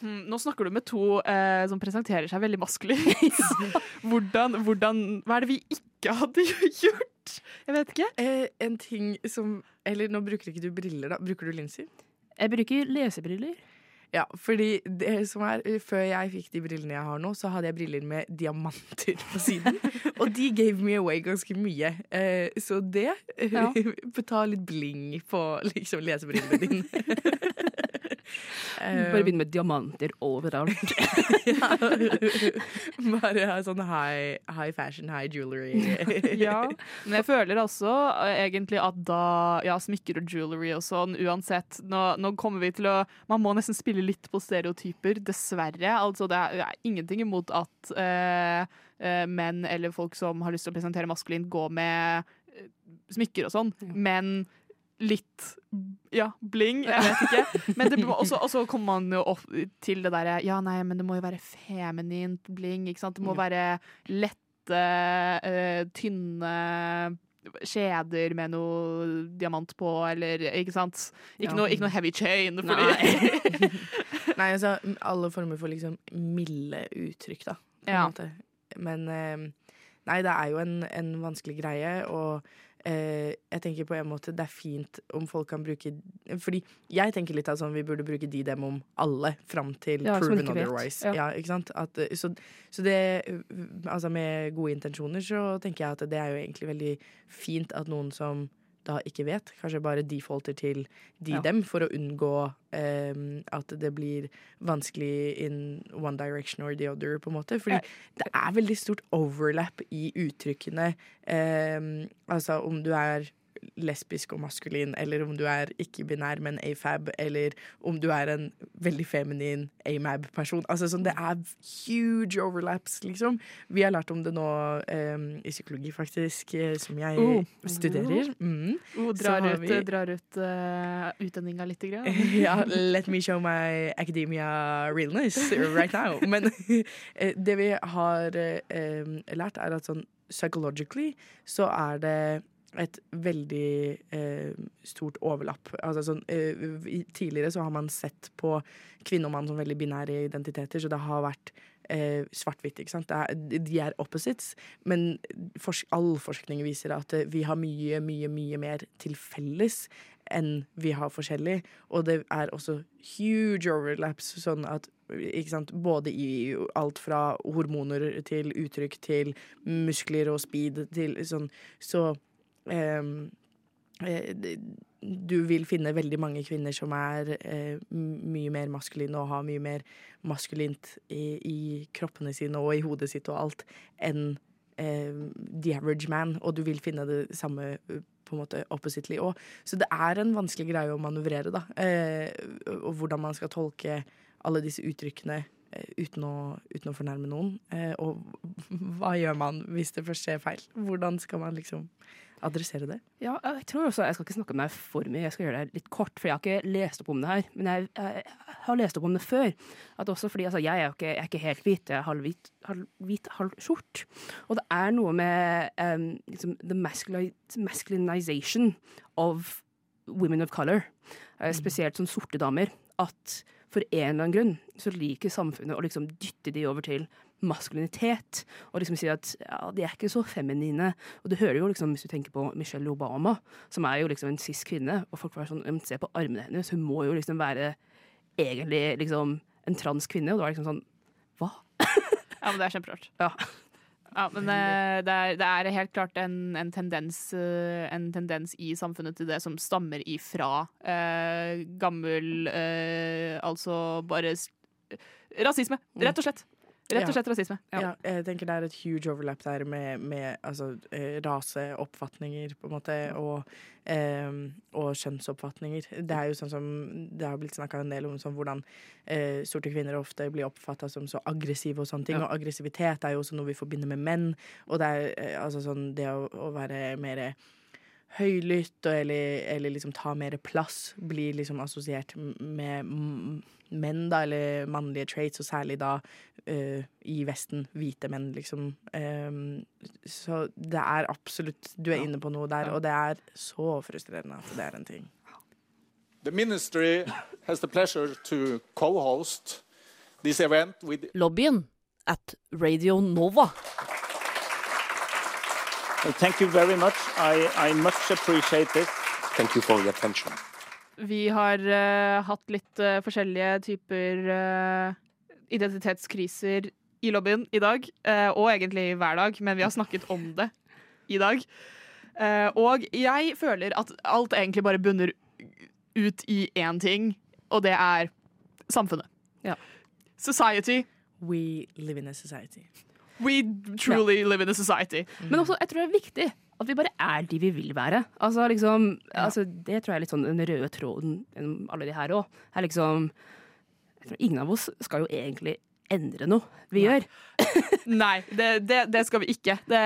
Hmm, Nå snakker du med to eh, som presenterer seg veldig maskulint. hvordan, hvordan, hva er det vi ikke hadde gjort? Jeg vet ikke. Eh, en ting som Eller nå bruker ikke du briller, da. Bruker du linser? Jeg bruker lesebriller. Ja, fordi det som er eh, Før jeg fikk de brillene jeg har nå, så hadde jeg briller med diamanter på siden. og de gave me away ganske mye. Eh, så det eh, Ja. Ta litt bling på liksom lesebrillene dine. Bare begynn med diamanter overalt. Bare ha sånn high, high fashion, high jewelry. Ja, men jeg føler også eh, egentlig at da Ja, smykker og jewelry og sånn, uansett nå, nå kommer vi til å Man må nesten spille litt på stereotyper, dessverre. Altså, det er, det er ingenting imot at uh, uh, menn eller folk som har lyst til å presentere maskulint, går med uh, smykker og sånn, men litt ja, bling, jeg vet ikke. Men det, også, og så kommer man jo opp til det derre Ja, nei, men det må jo være feminint bling, ikke sant. Det må være lette, uh, tynne skjeder med noe diamant på, eller ikke sant. Ikke, Ja. noe, ikke noe heavy chain. Fordi, Nei. Nei, altså alle former for liksom milde uttrykk, da. På Ja. Men eh, Nei, det er jo en, en vanskelig greie, og eh, jeg tenker på en måte det er fint om folk kan bruke Fordi jeg tenker litt av sånn vi burde bruke de dem om alle fram til Ja, proven otherwise. Ja. Ja. ikke sant? At, eh, så, så det Altså med gode intensjoner så tenker jeg at det er jo egentlig veldig fint at noen som da ikke vet, kanskje bare defaulter til de Ja. dem for å unngå um, at det blir vanskelig in one direction or the other, på en måte. Fordi det er veldig stort overlap i uttrykkene. Um, altså om du er lesbisk og maskulin, eller om du er ikke-binær, men afab, eller om du er en veldig feminin amab-person. Altså sånn, Det er huge overlaps, liksom. Vi har lært om det nå um, i psykologi, faktisk, eh, som jeg Oh. studerer. Mm. oh, drar ut, vi- drar ut uh, utdanninga lite grann. ja, let me show my academia realness right now. Men eh, det vi har um, lært, er at sånn psychologically så er det et veldig eh, stort overlapp. Altså sånn, eh, tidligere så har man sett på kvinne og mann som veldig binære identiteter, så det har vært eh, svart-hvitt. ikke sant? Er, de er opposites, men forsk all forskning viser at eh, vi har mye, mye, mye mer til felles enn vi har forskjellig. Og det er også huge overlaps, sånn at ikke sant, både i alt fra hormoner til uttrykk til muskler og speed til sånn Så du vil finne veldig mange kvinner som er eh, mye mer maskuline og har mye mer maskulint i, i kroppene sine og i hodet sitt og alt enn eh, the average man, og du vil finne det samme eh, på en måte oppositely òg. Så det er en vanskelig greie å manøvrere, da. Eh, og hvordan man skal tolke alle disse uttrykkene eh, uten, å, uten å fornærme noen. Eh, og hva gjør man hvis det først skjer feil? Hvordan skal man liksom adressere det? Ja, jeg tror også, jeg skal ikke snakke om det for mye, jeg skal gjøre det litt kort, for jeg har ikke lest opp om det her. Men jeg, jeg, har lest opp om det før. At også fordi altså, jeg, er ikke, jeg er ikke helt hvit, jeg er halvhvit, halvhvit, halv sort. Og det er noe med um, liksom, the masculinization of women of color, eh, spesielt som sorte damer, at for en eller annen grunn så liker samfunnet å liksom dytte de over til maskulinitet, og liksom si at ja, de er ikke så feminine. Og du hører jo liksom, hvis du tenker på Michelle Obama, som er jo liksom en cis kvinne, og folk var sånn, se på armene hennes, hun må jo liksom være egentlig liksom en trans kvinne, og da var det liksom sånn, hva? Ja, men det er kjemperart. Ja. Ja, men eh, det er, det er helt klart en, en, tendens, eh, en tendens i samfunnet til det som stammer ifra eh, gammel eh, Altså bare rasisme, rett og slett. Rett og slett rasisme. Ja. jeg tenker det er et huge overlap der med, med altså, eh, raseoppfatninger, på en måte, og, eh, og kjønnsoppfatninger. Det er jo sånn som Det har blitt snakka en del om sånn hvordan eh, sorte kvinner ofte blir oppfatta som så aggressive og sånne ting. Ja. Og aggressivitet er jo også noe vi forbinder med menn. Og det er eh, altså sånn det å, å være mer høylytt og, eller, eller liksom ta mer plass blir liksom assosiert med menn, da, eller mannlige traits, og særlig da uh, i Vesten, hvite menn, liksom. Um, så det er absolutt Du er Ja. inne på noe der, Ja. og det er så frustrerende at det er en ting. The ministry has the pleasure to co-host this event with Lobbyen at Radio Nova. Well, thank you very much. I, I much appreciate this. Thank you for your attention. Vi har uh, hatt litt uh, forskjellige typer uh, identitetskriser i lobbyen i dag, eh, og egentlig hver dag, men vi har snakket om det i dag. Eh, og jeg føler at alt egentlig bare bunner ut i én ting, og det er samfunnet. Ja. Society. We live in a society. We truly live in a society. Men også, jeg tror det er viktig at vi bare er de vi vil være. Altså, liksom, altså, det tror jeg er litt sånn den røde tråden gjennom alle de her òg. Liksom jeg tror Ingen av oss skal jo egentlig endre noe vi gjør. Nei, det, det, det skal vi ikke. Det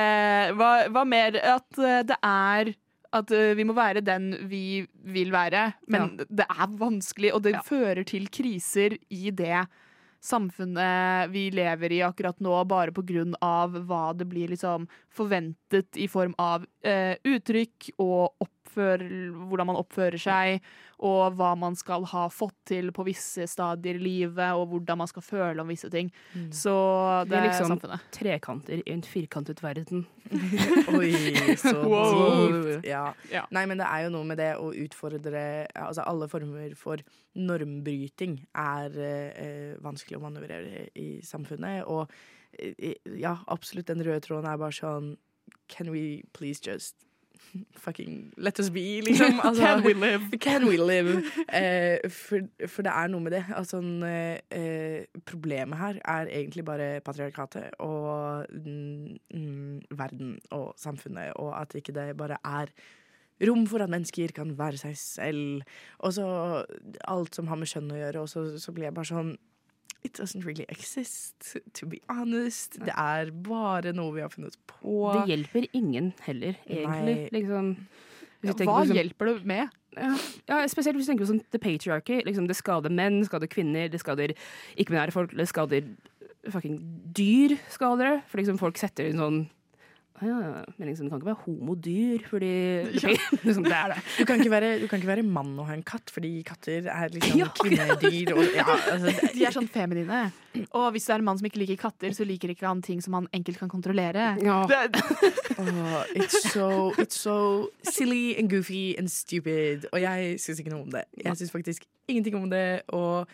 var, var mer at eh, det er at eh, vi må være den vi vil være, men det er vanskelig, og det Ja. fører til kriser i det samfunnet vi lever i akkurat nå, bare av hva det blir liksom forventet i form av eh, uttrykk og oppfør, hvordan man oppfører seg, og hva man skal ha fått til på visse stadier i livet, og hvordan man skal føle om visse ting. Så det, det er liksom samfunnet. trekanter i en firkantet verden. Oi, så Wow. dypt. Ja. Ja. Nei, men det er jo noe med det å utfordre Altså alle former for normbryting er eh, vanskelig å manøvrere i samfunnet. Og eh, ja, absolutt den røde tråden er bare sånn Can we please just fucking let us be, liksom? Altså, Can we live? Can we live? Eh, for, for det er noe med det. Altså, eh, eh, problemet her er egentlig bare patriarkatet og mm, verden og samfunnet, og at ikke det bare er rom for at mennesker kan være seg selv. Og så alt som har med kjønn å gjøre. Og så, så blir jeg bare sånn It doesn't really exist, to be honest. Det er bare noe vi har funnet på. Det hjelper ingen heller, egentlig. Liksom, du Hva liksom- hjelper det med? Ja, ja, spesielt hvis du tenker på sånn the patriarchy. Liksom, det skader menn, det skader kvinner, det skader ikke-binære folk, det skader fucking dyr. skader det. For liksom, folk setter inn sånn «Ah, ja, men liksom, Du kan ikke være homodyr, fordi liksom, Det er det. Du kan, ikke være, du kan ikke være mann og ha en katt, fordi katter er liksom Ja, kvinnedyr. Og, ja, altså, De er sånn feminine. Og hvis det er en mann som ikke liker katter, så liker ikke han ting som han enkelt kan kontrollere. Ja. Det, Åh, it's, so, it's so silly and goofy and stupid. Og jeg syns ikke noe om det. Jeg syns faktisk ingenting om det. Og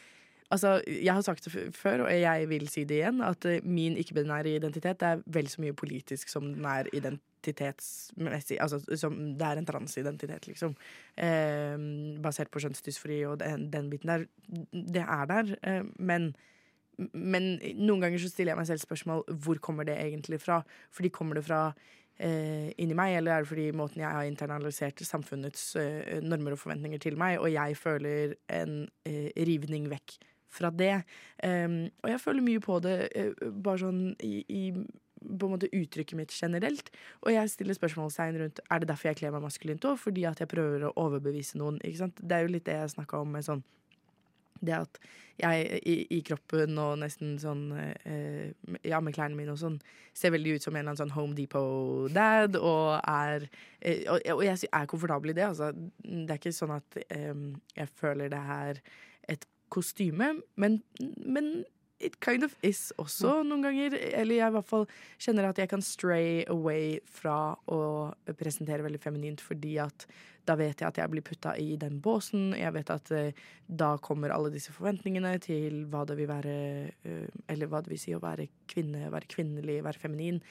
altså, jeg har sagt det før, og jeg vil si det igjen, at eh, min ikke-binære identitet er vel så mye politisk som den er identitetsmessig. Altså som det er en transidentitet, liksom. Eh, basert på kjønnsdysfori og den, den biten der. Det er der. Eh, men men noen ganger så stiller jeg meg selv spørsmål hvor kommer det egentlig fra. Fordi kommer det fra eh, inni meg, eller er det fordi måten jeg har internalisert samfunnets eh, normer og forventninger til meg, og jeg føler en eh, rivning vekk fra det. Um, og jeg føler mye på det uh, bare sånn i, i på en måte uttrykket mitt generelt. Og jeg stiller spørsmålstegn rundt er det derfor jeg kler meg maskulint òg, fordi at jeg prøver å overbevise noen. ikke sant? Det er jo litt det jeg snakka om med sånn det at jeg i, i kroppen og nesten sånn eh, Ja, med klærne mine og sånn, ser veldig ut som en eller annen sånn Home Depot-dad og er eh, og, og jeg er komfortabel i det, altså. Det er ikke sånn at eh, jeg føler det er et kostyme, men, men it kind of is også noen ganger. Eller jeg i hvert fall kjenner at jeg kan stray away fra å presentere veldig feminint, fordi at da vet jeg at jeg blir putta i den båsen. Jeg vet at uh, da kommer alle disse forventningene til hva det vil være uh, Eller hva det vil si å være kvinne, være kvinnelig, være feminin.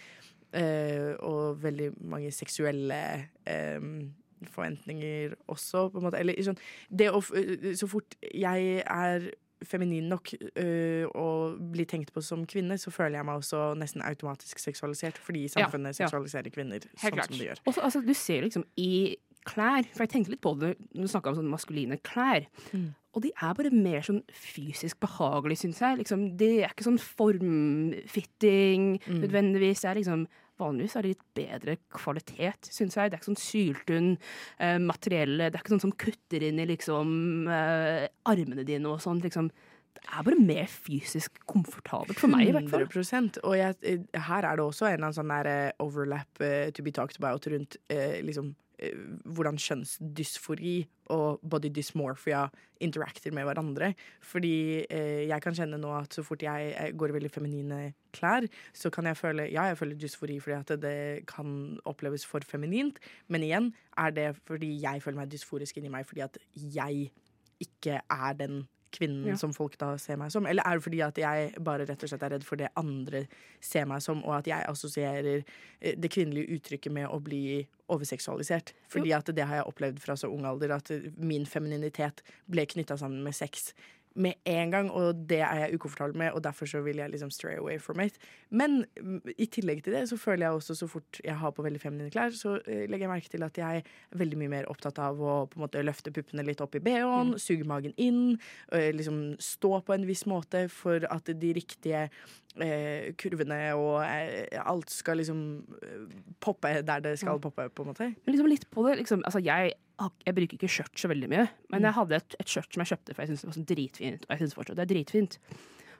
Uh, og veldig mange seksuelle eh, forventninger også, på en måte. Eller sånn Det å Så fort jeg er feminin nok øh, og blir tenkt på som kvinne, så føler jeg meg også nesten automatisk seksualisert, fordi samfunnet ja. seksualiserer kvinner sånn som det gjør. Også, altså, du ser liksom i klær, for jeg tenkte litt på det når du snakka om sånne maskuline klær. Mm. Og de er bare mer sånn fysisk behagelige, syns jeg. Liksom, det er ikke sånn formfitting Mm. nødvendigvis. Det er liksom Vanligvis er det litt bedre kvalitet, syns jeg. Det er ikke sånn syltynn eh, materiell. Det er ikke sånn som kutter inn i liksom eh, armene dine og sånn. Liksom. Det er bare mer fysisk komfortabelt for meg, i hvert fall. 100 Og jeg, eh, her er det også en eller annen sånn der eh, overlap uh, to be talked about rundt uh, liksom hvordan kjønnsdysfori og body dysmorphia interacter med hverandre. Fordi eh, jeg kan kjenne nå at så fort jeg eh, går i veldig feminine klær, så kan jeg føle Ja, jeg føler dysfori fordi at det kan oppleves for feminint, men igjen er det fordi jeg føler meg dysforisk inni meg fordi at jeg ikke er den kvinnen Ja. som folk da ser meg som? Eller er det fordi at jeg bare rett og slett er redd for det andre ser meg som, og at jeg assosierer eh, det kvinnelige uttrykket med å bli overseksualisert? Fordi at det har jeg opplevd fra så ung alder, at min femininitet ble knytta sammen med sex med en gang, og det er jeg ukomfortabel med, og derfor så vil jeg liksom stray away from it. Men mm, i tillegg til det så føler jeg også så fort jeg har på veldig feminine klær, så eh, legger jeg merke til at jeg er veldig mye mer opptatt av å på en måte løfte puppene litt opp i bh-en, suge magen inn, eh, liksom stå på en viss måte for at de riktige eh, kurvene og eh, alt skal liksom eh, poppe der det skal poppe, på en måte. Men liksom litt på det, liksom, altså jeg, jeg bruker ikke skjørt så veldig mye, men Mm. jeg hadde et, et skjørt som jeg kjøpte for jeg syntes det var sånn dritfint, og jeg synes fortsatt det er dritfint.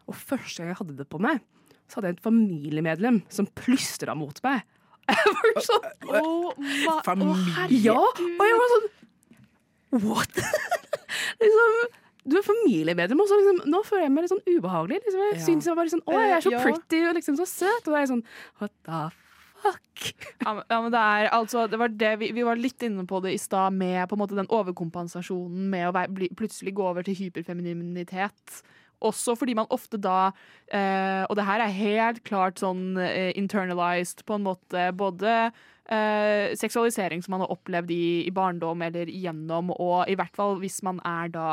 Og første gang jeg hadde det på meg, så hadde jeg et familiemedlem som plystra mot meg. Jeg var sånn Familie? Ja, og jeg var sånn What? liksom, du er familiemedlem, og så liksom, nå føler jeg meg litt sånn ubehagelig. Liksom. Jeg Ja. synes jeg var litt sånn Å, jeg er så ja. pretty og liksom så søt. Og da er jeg sånn What the fuck? Ja, men, det er altså det var det vi, vi var litt inne på det i stad, med på en måte den overkompensasjonen med å være, bli, plutselig gå over til hyperfemininitet. Også fordi man ofte da eh, Og det her er helt klart sånn eh, internalized på en måte. Både eh, seksualisering som man har opplevd i, i barndom eller igjennom, og i hvert fall hvis man er da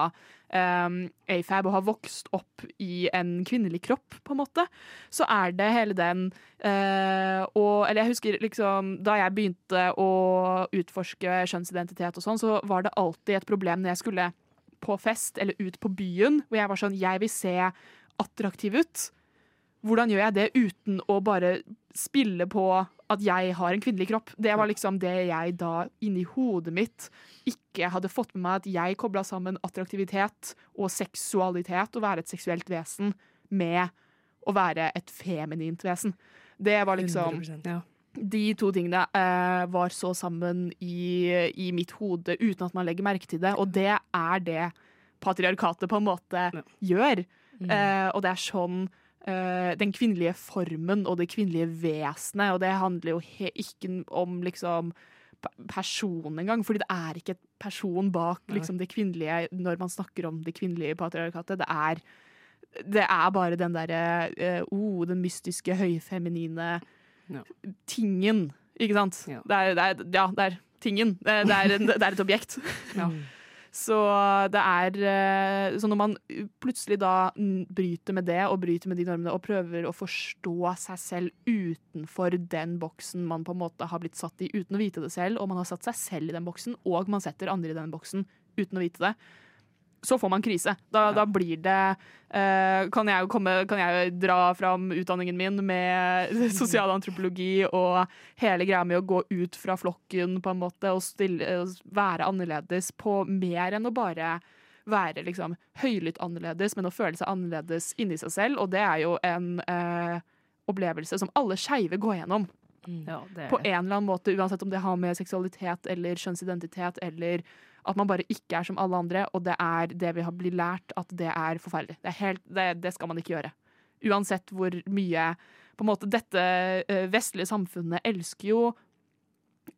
um, AFAB og har vokst opp i en kvinnelig kropp, på en måte, så er det hele den eh, og, Eller jeg husker liksom da jeg begynte å utforske kjønnsidentitet og sånn, så var det alltid et problem når jeg skulle på fest eller ut på byen, hvor jeg var sånn Jeg vil se attraktiv ut. Hvordan gjør jeg det uten å bare spille på at jeg har en kvinnelig kropp? Det var liksom det jeg da inni hodet mitt ikke hadde fått med meg, at jeg kobla sammen attraktivitet og seksualitet, å være et seksuelt vesen, med å være et feminint vesen. Det var liksom 100%. De to tingene eh, var så sammen i, i mitt hode uten at man legger merke til det, og det er det patriarkatet på en måte gjør. Mm. Eh, og det er sånn den kvinnelige formen og det kvinnelige vesenet, og det handler jo ikke om liksom person engang, fordi det er ikke et person bak liksom, det kvinnelige når man snakker om det kvinnelige patriarkatet. Det er, det er bare den derre eh, oh, den mystiske, høyfeminine Ja. tingen, ikke sant? Ja. Det, er, det, er, ja, det er tingen. Det, er, det er et objekt. Ja. Så det er eh, Så når man plutselig da bryter med det, og bryter med de normene, og prøver å forstå seg selv utenfor den boksen man på en måte har blitt satt i uten å vite det selv, og man har satt seg selv i den boksen, og man setter andre i den boksen uten å vite det, så får man krise. Da, da blir det uh, kan, jeg komme, kan jeg dra fram utdanningen min med sosialantropologi og hele greia med å gå ut fra flokken på en måte og stille, være annerledes på mer enn å bare være liksom høylytt annerledes, men å føle seg annerledes inni seg selv. Og det er jo en uh, opplevelse som alle skeive går gjennom. Ja, det På en eller annen måte, uansett om det har med seksualitet eller kjønnsidentitet eller at man bare ikke er som alle andre, og det er det vi har blitt lært at det er forferdelig. Det, er helt, det, det skal man ikke gjøre. Uansett hvor mye på en måte Dette eh, vestlige samfunnet elsker jo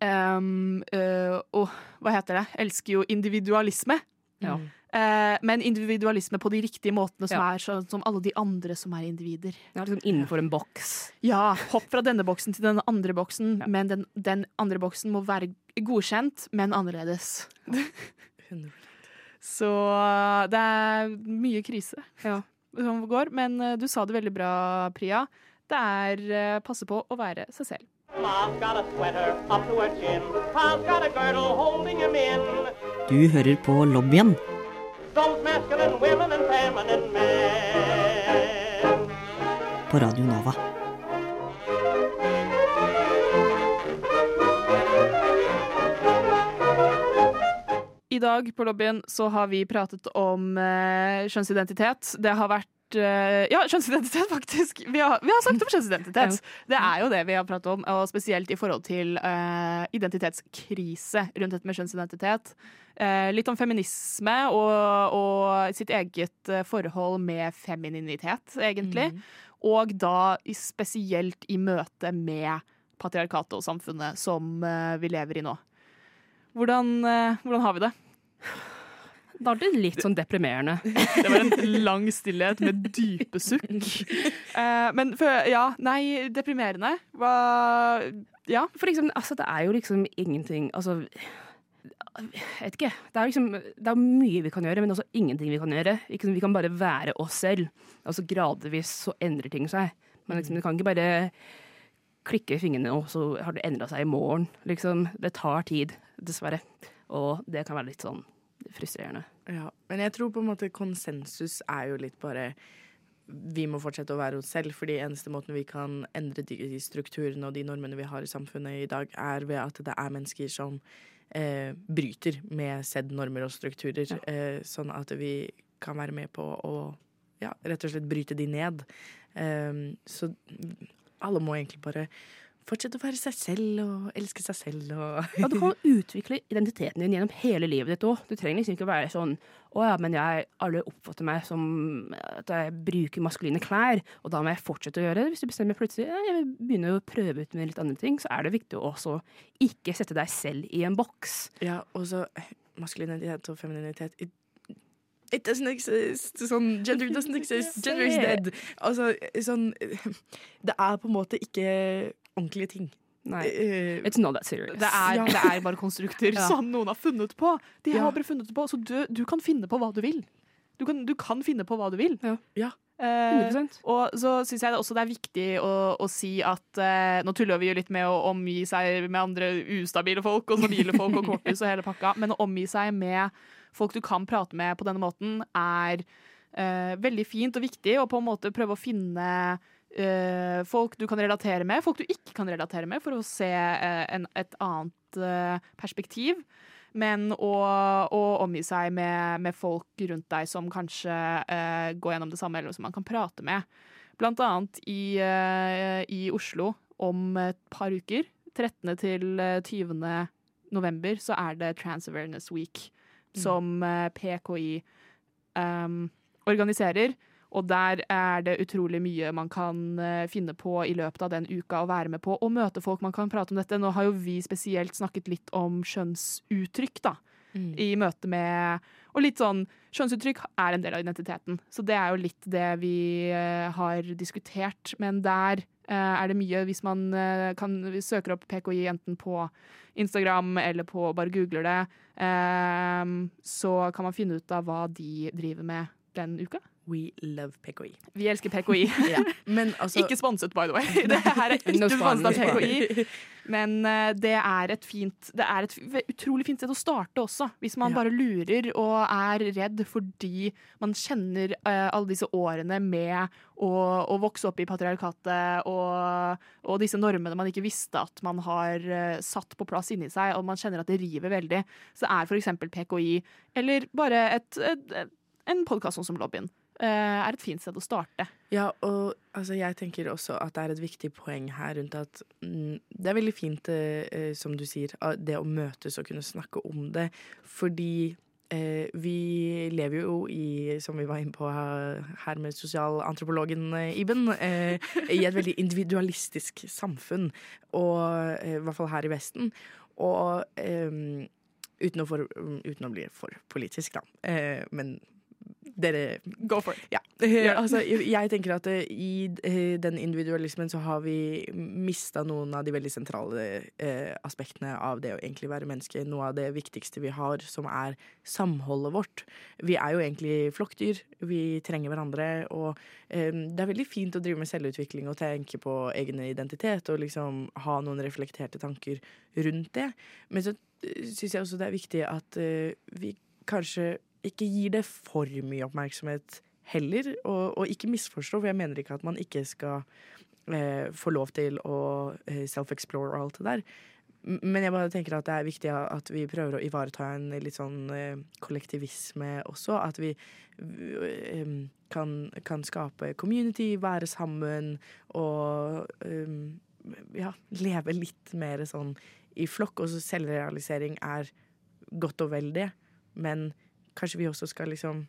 um, uh, og, Hva heter det? Elsker jo individualisme. Ja. Eh, men individualisme på de riktige måtene, som Ja. er sånn som alle de andre som er individer. Ja, liksom innenfor en boks. Ja, hopp fra denne boksen til den andre boksen, men den, den andre boksen må være godkjent, men annerledes. Så det er mye krise som går, men eh, du sa det veldig bra, Priya. Det er eh, passe på å være seg selv. Du hører på lobbyen Those masculine women and feminine men. på Radio Nova. I dag på lobbyen så har vi pratet om eh, kjønnsidentitet. Det har vært Ja, kjønnsidentitet, faktisk! Vi har, vi har sagt om kjønnsidentitet. Det er jo det vi har pratet om, og spesielt i forhold til uh, identitetskrise rundt dette med kjønnsidentitet. Uh, litt om feminisme og, og sitt eget eh, forhold med femininitet, egentlig. Og da spesielt i møte med patriarkatet og samfunnet som uh, vi lever i nå. Hvordan, eh, hvordan har vi det? Da er det litt sånn deprimerende. Det var en lang stillhet med dype sukk. Eh, men for, ja, nei, deprimerende. Hva Ja. For liksom, altså, det er jo liksom ingenting Altså, vet ikke. Det er liksom Det er mye vi kan gjøre, men også ingenting vi kan gjøre. Vi kan bare være oss selv. Og så gradvis så endrer ting seg. Men liksom, du kan ikke bare klikke fingrene, og så har det endra seg i morgen. Liksom, det tar tid, dessverre. Og det kan være litt sånn frustrerende. Ja, men jeg tror på en måte konsensus er jo litt bare vi må fortsette å være oss selv, fordi eneste måten vi kan endre de strukturene og de normene vi har i samfunnet i dag, er ved at det er mennesker som eh, bryter med sedd normer og strukturer, eh, sånn at vi kan være med på å ja, rett og slett bryte de ned. Eh, så alle må egentlig bare fortsette å være seg selv og elske seg selv og Ja, du kan utvikle identiteten din gjennom hele livet ditt òg. Du trenger liksom ikke å være sånn å ja, men jeg, alle oppfatter meg som at jeg bruker maskuline klær, og da må jeg fortsette å gjøre det. Hvis du bestemmer plutselig ja, jeg vil begynne å prøve ut med litt andre ting, så er det viktig å også ikke sette deg selv i en boks. Ja, og så eh, maskulinitet og femininitet it, it doesn't exist. Sånn, gender doesn't exist. Gender is dead. Altså, sånn Det er på en måte ikke ordentlige ting. Nei. Uh, It's not that serious. Det er, Ja. det er bare konstrukter Ja. som noen har funnet på. De Ja. har bare funnet det på, Så du, du kan finne på hva du vil. Du kan, du kan finne på hva du vil. Ja. Eh, 100%. og så syns jeg også det er viktig å, å si at uh, Nå tuller vi jo litt med å omgi seg med andre ustabile folk og stabile folk og korthus og hele pakka, men å omgi seg med folk du kan prate med på denne måten, er uh, veldig fint og viktig. Og på en måte prøve å finne eh, folk du kan relatere med, folk du ikke kan relatere med, for å se uh, en, et annet uh, perspektiv. Men å, å omgi seg med, med folk rundt deg som kanskje går gjennom det samme, eller som man kan prate med. Blant annet i, i Oslo om et par uker, 13. til eh, 20. november, så er det Trans Awareness Week, som eh, PKI um, organiserer. Og der er det utrolig mye man kan eh, finne på i løpet av den uka å være med på, og møte folk man kan prate om dette. Nå har jo vi spesielt snakket litt om skjønnsuttrykk, da. I møte med Og litt sånn Skjønnsuttrykk er en del av identiteten, så det er jo litt det vi eh, har diskutert. Men der eh, er det mye Hvis man kan søker opp PKI enten på Instagram eller på bare googler det, så kan man finne ut av hva de driver med den uka. We love PKI. Vi elsker PKI. Ja. Men altså Ikke sponset, by the way. Det her er ikke No sponset av. PKI. Men uh, det er et fint Det er et utrolig fint sted å starte også, hvis man Ja. bare lurer og er redd fordi man kjenner uh, alle disse årene med å, å vokse opp i patriarkatet og, og disse normene man ikke visste at man har uh, satt på plass inni seg, og man kjenner at det river veldig. Så er f.eks. PKI, eller bare et, et, et, en podkast som Lobbyen, er et fint sted å starte. Ja, og altså, jeg tenker også at det er et viktig poeng her rundt at mm, det er veldig fint, eh, eh, som du sier, det å møtes og kunne snakke om det, fordi eh, vi lever jo i, som vi var inne på her med sosialantropologen eh, Iben, eh, i et veldig individualistisk samfunn, og eh, i hvert fall her i Vesten. Og eh, uten, å for, uten å bli for politisk, da. Eh, men dere Go for it. Ja. Altså, jeg tenker at eh, i eh, den individualismen så har vi mista noen av de veldig sentrale eh, aspektene av det å egentlig være menneske. Noe av det viktigste vi har, som er samholdet vårt. Vi er jo egentlig flokkdyr. Vi trenger hverandre. Og eh, det er veldig fint å drive med selvutvikling og tenke på egen identitet og liksom ha noen reflekterte tanker rundt det. Men så uh, syns jeg også det er viktig at eh, vi kanskje ikke gir det for mye oppmerksomhet heller, og, og ikke misforstå, for jeg mener ikke at man ikke skal eh, få lov til å eh, self-explore og alt det der. Men jeg bare tenker at det er viktig at vi prøver å ivareta en litt sånn eh, kollektivisme også. At vi eh, kan, kan skape community, være sammen og ja, leve litt mer sånn i flokk. Og så selvrealisering er godt og vel det, men kanskje vi også skal liksom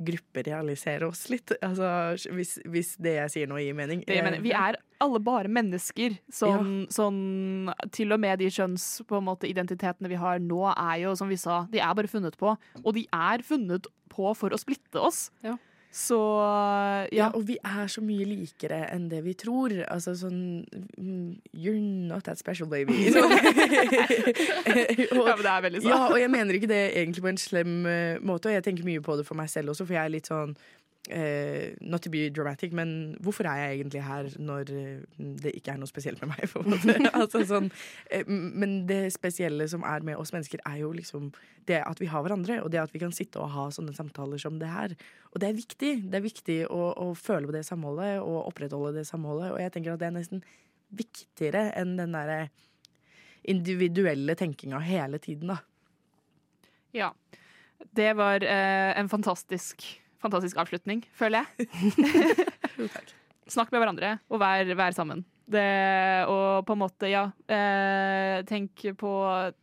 grupperealisere oss litt. Altså, hvis, hvis det jeg sier nå gir mening. Det, men, vi er alle bare mennesker. Sånn, Ja. sånn, til og med de skjønns på en måte, identitetene vi har nå, er jo, som vi sa, de er bare funnet på. Og de er funnet på for å splitte oss. Så Ja, ja. og vi er så mye likere enn det vi tror. Altså sånn mm, You're not that special, baby. og, Ja, men det er veldig sånn. Ja, og jeg mener ikke det egentlig på en slem eh, måte, og jeg tenker mye på det for meg selv også, for jeg er litt sånn eh, Not to be dramatic, men hvorfor er jeg egentlig her når eh, det ikke er noe spesielt med meg? Altså, sånn, uh, men det spesielle som er med oss mennesker, er jo liksom det at vi har hverandre, og det at vi kan sitte og ha sånne samtaler som det her. Og det er viktig. Det er viktig å, å føle på det samholdet og opprettholde det samholdet, og jeg tenker at det er nesten viktigere enn den derre individuelle tenkinga hele tiden, da. ja. Det var eh, en fantastisk, fantastisk avslutning, føler jeg. Snakk med hverandre, og vær, vær sammen. Det, og på en måte, ja eh, tenk, på,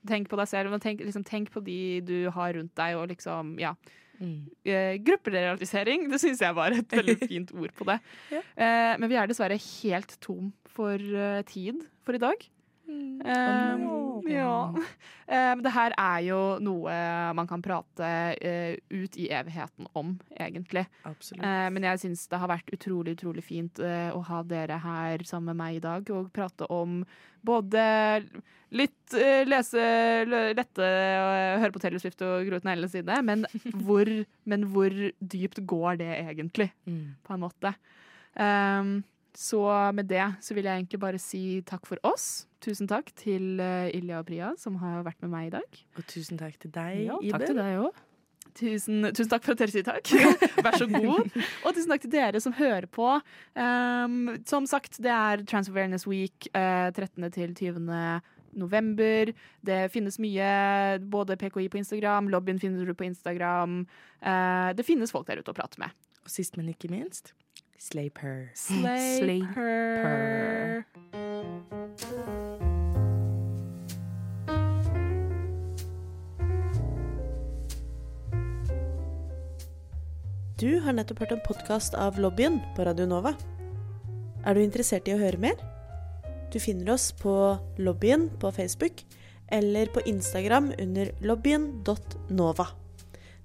tenk på deg selv, men tenk, liksom, tenk på de du har rundt deg, og liksom, ja. Eh, grupperealisering, det syns jeg var et veldig fint ord på det. Eh, men vi er dessverre helt tom for eh, tid for i dag. Eh, ja. Men det her er jo noe man kan prate uh, ut i evigheten om, egentlig. Absolutt. Eh, men jeg syns det har vært utrolig utrolig fint uh, å ha dere her sammen med meg i dag og prate om både litt lese lette og høre på Taylor Swift og gro ut neglene sine, men hvor, men hvor dypt går det egentlig, på en måte. Um, så med det så vil jeg egentlig bare si takk for oss. Tusen takk til eh, Ilja og Priya, som har vært med meg i dag. Og tusen takk til deg, Ja, Iben. takk til deg òg. Tusen, tusen takk for at dere sier takk. Vær så god. Og tusen takk til dere som hører på. Um, som sagt, det er Trans Awareness Week uh, 13. til 20. november. Det finnes mye, både PKI på Instagram, lobbyen finner du på Instagram. Uh, det finnes folk der ute å prate med. Og sist, men ikke minst, Slayper. Slaper. Du har nettopp hørt en podkast av Lobbyen på Radio Nova. Er du interessert i å høre mer? Du finner oss på Lobbyen på Facebook eller på Instagram under lobbyen.nova.